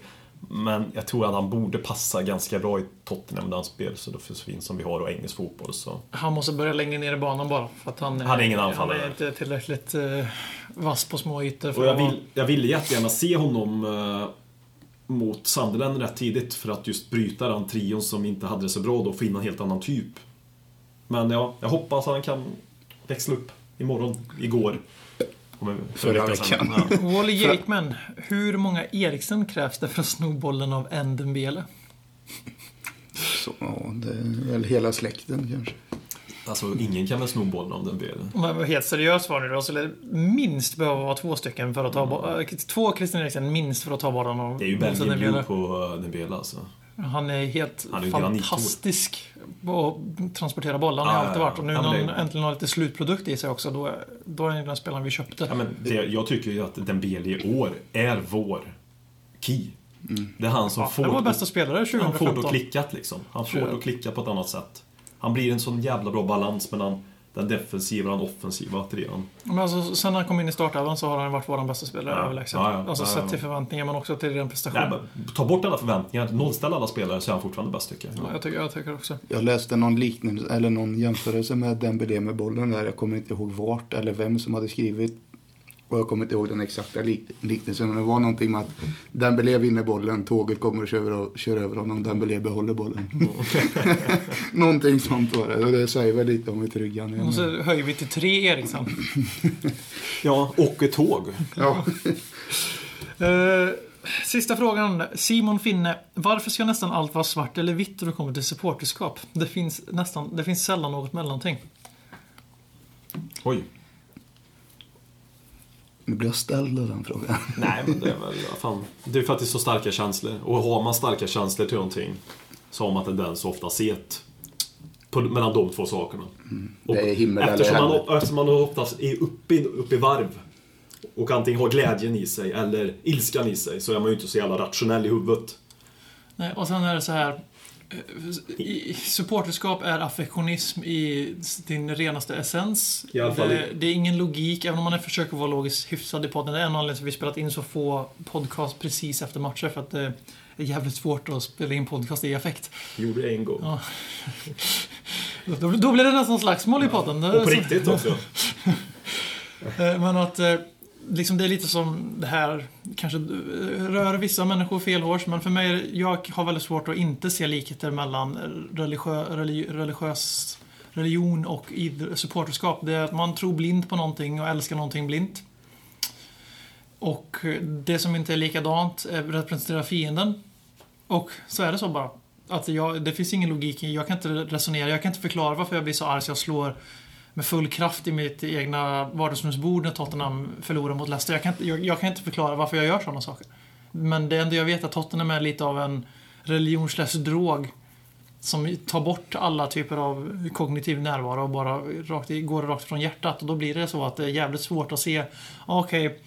Men jag tror att han borde passa ganska bra i Tottenham med hans spel så då finns som vi har och engelsk fotboll. Så.
Han måste börja längre ner i banan bara. För att han,
Han är ingen
Han
anfallare.
är inte tillräckligt eh, vass på små ytor. För
Och jag vill, jag ville jättegärna se honom eh, mot Sunderland rätt tidigt för att just bryta den trion som inte hade det så bra då och få in en helt annan typ. Men ja, jag hoppas att han kan växla upp imorgon, igår.
Förra veckan.
Ja.
Wally Jakeman, hur många Eriksen krävs det för att sno bollen av Ndembele?
Så, ja, det är väl hela släkten kanske.
Alltså, ingen kan väl sno bollen om den delen.
Om jag var helt seriös var det då, så minst behöva vara två stycken för att ta bo- äh, Två Christian Eriksen minst för att ta bollen av
Det är ju
Ndembele.
Blue på Dembele alltså.
Han är helt
Han är
fantastisk på att transportera bollen. Han har alltid varit. Och nu när han
det-
äntligen har lite slutprodukt i sig också, då, då är han den spelaren vi köpte.
Ja, men det, jag tycker ju att Dembele i år är vår key. Det är han som
Ja,
får...
han var bästa spelare
Han får det
2015.
att klicka liksom. Han får det att klicka på ett annat sätt. Han blir en sån jävla bra balans mellan den defensiva och den offensiva trean.
Men alltså, sen när han kom in i startelvan så har han varit vår bästa spelare
Ja,
överlägset.
ja, ja,
alltså
ja,
sett till förväntningar men också till ren prestation.
Nej, men, ta bort alla förväntningar, nollställa alla spelare så är han fortfarande bäst tycker jag.
Ja, jag, tycker, jag tycker också.
Jag läste någon liknelse, eller någon jämförelse med Dembélé med bollen där. Jag kommer inte ihåg vart eller vem som hade skrivit. Och jag kommer inte ihåg den exakta lik liknelsen. Men det var någonting med att Dembélé vinner bollen, tåget kommer och kör, över- kör över honom, Dembélé behåller bollen. någonting sånt var det. Och det säger väl lite om hur trygg han är.
Och så höjer vi till tre Eriksson.
Ja, och ett tåg.
Ja.
Eh, sista frågan. Simon Finne. Varför ska nästan allt vara svart eller vitt när det kommer till supporterskap? Det finns, nästan, det finns sällan något mellanting.
Oj.
Nu blir jag ställd av den frågan.
Nej, men det är väl, fan. Det är för att det är så starka känslor. Och har man starka känslor till någonting så har man tendens att ofta se ett på, mellan de två sakerna. Och
Det är himmel eller
eftersom, man,
helvete.
eftersom man oftast är uppe i, uppe i varv och antingen har glädjen i sig eller ilskan i sig så är man ju inte så jävla rationell i huvudet.
Nej, och sen är det så här. Eh, Supporterskap är affektionism i din renaste essens.
I alla fall
det, det är ingen logik, även om man försöker vara logiskt hyfsad i podden. Det är en anledning till att vi spelat in så få podcast precis efter matcher. För att det är jävligt svårt att spela in podcast i affekt.
Gjorde en gång.
Ja. Då, då blir det nästan slagsmål i podden.
Och på riktigt också.
Eh, Men att eh, liksom det är lite som det här kanske eh, rör vissa människor fel hårs, men för mig, jag har väldigt svårt att inte se likheter mellan religiö, religi, religiös religion och supporterskap. Det är att man tror blint på någonting och älskar någonting blint. Och det som inte är likadant representerar fienden. Och så är det så bara. Att jag, det finns ingen logik i, jag kan inte resonera, jag kan inte förklara varför jag blir så arg så jag slår med full kraft i mitt egna vardagsrumsbord när Tottenham förlorar mot Leicester. Jag kan, inte, jag, jag kan inte förklara varför jag gör sådana saker. Men det enda jag vet är att Tottenham är lite av en religionslös drog som tar bort alla typer av kognitiv närvaro och bara rakt, går rakt från hjärtat. Och då blir det så att det är jävligt svårt att se, ah, okej,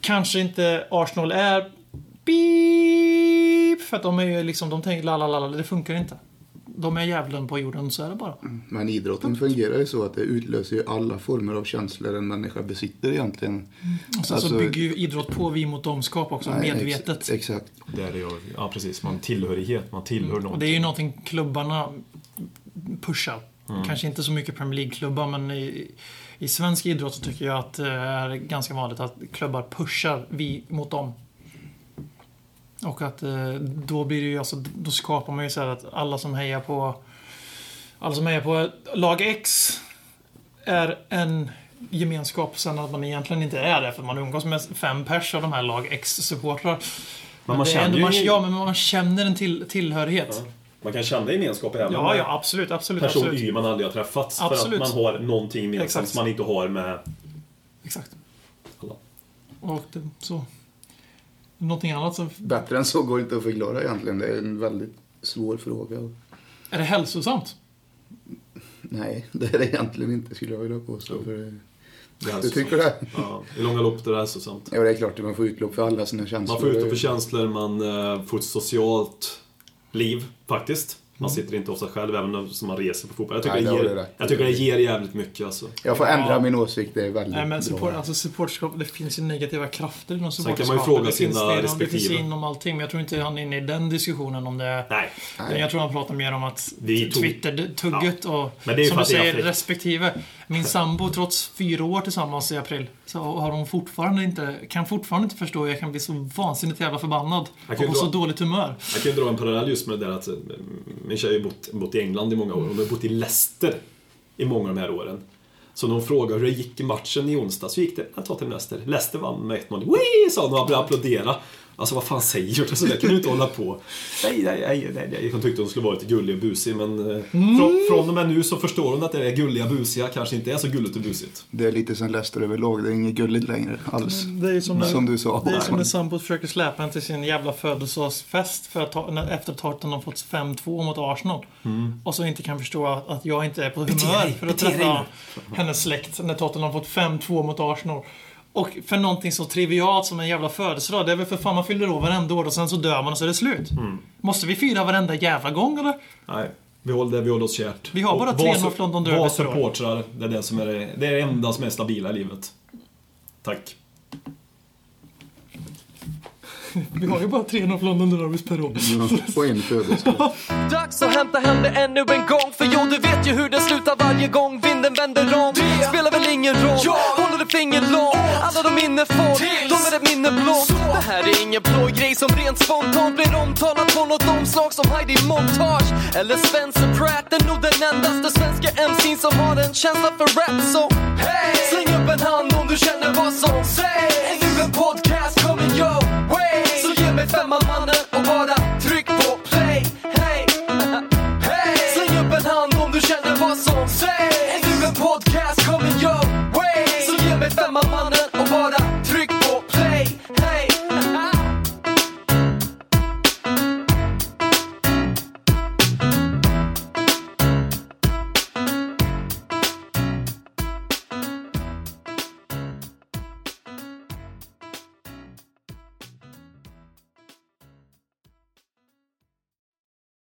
kanske inte Arsenal är beep, för att de är ju liksom, de tänker la la la, la, det funkar inte. De är djävulen på jorden, så är det bara.
Men idrotten fungerar ju så att det utlöser ju alla former av känslor en människa besitter egentligen.
Och sen så
Alltså-
bygger ju idrott på vi mot domskap också,
Nej,
medvetet.
Ex exakt.
Det är det jag, ja, precis. Man tillhörighet, man tillhör
Och
någonting.
det är ju någonting klubbarna pushar. Kanske inte så mycket Premier League-klubbar, men i, i svensk idrott så tycker jag att det är ganska vanligt att klubbar pushar vi mot dem. Och att eh, då blir det ju alltså, då skapar man ju så här att alla som hejar på alla som är på lag X är en gemenskap sen att man egentligen inte är det för man umgås med fem pers av de här lag X-supportrar.
Men man känner
ändå-
ju...
man, Ja, men man känner en till, tillhörighet.
Ja. Man kan känna gemenskap även
Ja,
med
ja, absolut, absolut,
person
absolut.
Y man aldrig har träffat.
Absolut.
För att man har någonting gemensamt som man inte har med
Exakt.
alla.
Och det, så. Någonting annat som...
Bättre än så går det inte att förklara egentligen. Det är en väldigt svår fråga.
Är det hälsosamt?
Nej, det är det egentligen inte skulle jag vilja påstå. För...
Det är
Du tycker det?
Ja, I långa lopp är det hälsosamt.
Ja, det är klart att man får utlopp för alla sina känslor.
Man får utlopp för känslor, man eh, får ett socialt liv faktiskt. Man sitter inte sig själv även om man reser på fotboll. Jag tycker,
Nej, det
det, ger,
rätt.
jag tycker det ger jävligt mycket alltså.
Jag får ändra
Ja.
min åsikt, det är väldigt
Nej, men support,
bra.
alltså supportskap, det finns ju negativa krafter inom
kan man ju
supporterskapet.
fråga
det finns,
sina
det, inom- Det finns
respektive.
inom allting, men jag tror inte han är inne i den diskussionen om det.
Nej.
Nej.
Jag tror han pratar mer om att Twitter-tugget och
Men det är ju
som du
det
säger, respektive. Min sambo, trots fyra år tillsammans i april, så har hon fortfarande inte, kan fortfarande inte förstå hur jag kan bli så vansinnigt jävla förbannad. Och på så
dra-
dåligt humör.
Jag kan ju dra en parallell just med det där att eh, min tjej har ju bott, bott i England i många år. Hon har bott i Leicester i många av de här åren. Så när hon frågade hur det gick i matchen i onsdag så gick det, jag tar till Leicester. Leicester vann med 1-0. Wee! sa hon och började applådera. Alltså vad fan säger du? Så där kan du inte hålla på. Nej, nej, nej, nej, nej. Hon tyckte hon skulle vara lite gullig och busig men eh, från, från och med nu så förstår hon att det är gulliga busiga kanske inte är så gulligt och busigt.
Det är lite som Leicester överlag, det är inget gulligt längre alls.
Det är som,
Som du sa.
Det är som när sambon försöker släpa en till sin jävla födelsedagsfest för att ta, när, efter att Tottenham fått 5-2 mot Arsenal. Och så inte kan förstå att, att jag inte är på humör för att träffa hennes släkt när Tottenham fått 5-2 mot Arsenal. Och för någonting så trivialt som en jävla födelsedag. Det är väl för fan man fyller år varenda år och sen så dör man och så är det slut. Måste vi fira varenda jävla gång eller?
Nej, vi håller, det, vi håller oss kärt.
Vi har bara
Och
tre North London Derby
Var supportrar, det är det som är det, det är det enda som är stabila i livet. Tack.
Vi har ju bara tre North London Derbys per år.
På en födelsedag.
Dags att hämta hem det ännu en gång För jo, du vet ju hur det slutar varje gång vinden vänder om. Det spelar väl ingen roll, håller ett finger långt Alla de minne får, ett minne blått. Det här är ingen blå grej som rent spontant blir omtalat på något omslag som Heidi Montage eller Spencer Pratt. Är nog den endaste svenska MC'n som har en känsla för rap. Så hey! släng upp en hand om du känner vad som sägs. Är du en podcast coming your way? Så ge mig femman mannen och bara tryck på play. Hey! hey! Släng upp en hand om du känner vad som sägs. Är du en podcast coming your way? Så ge mig femman mannen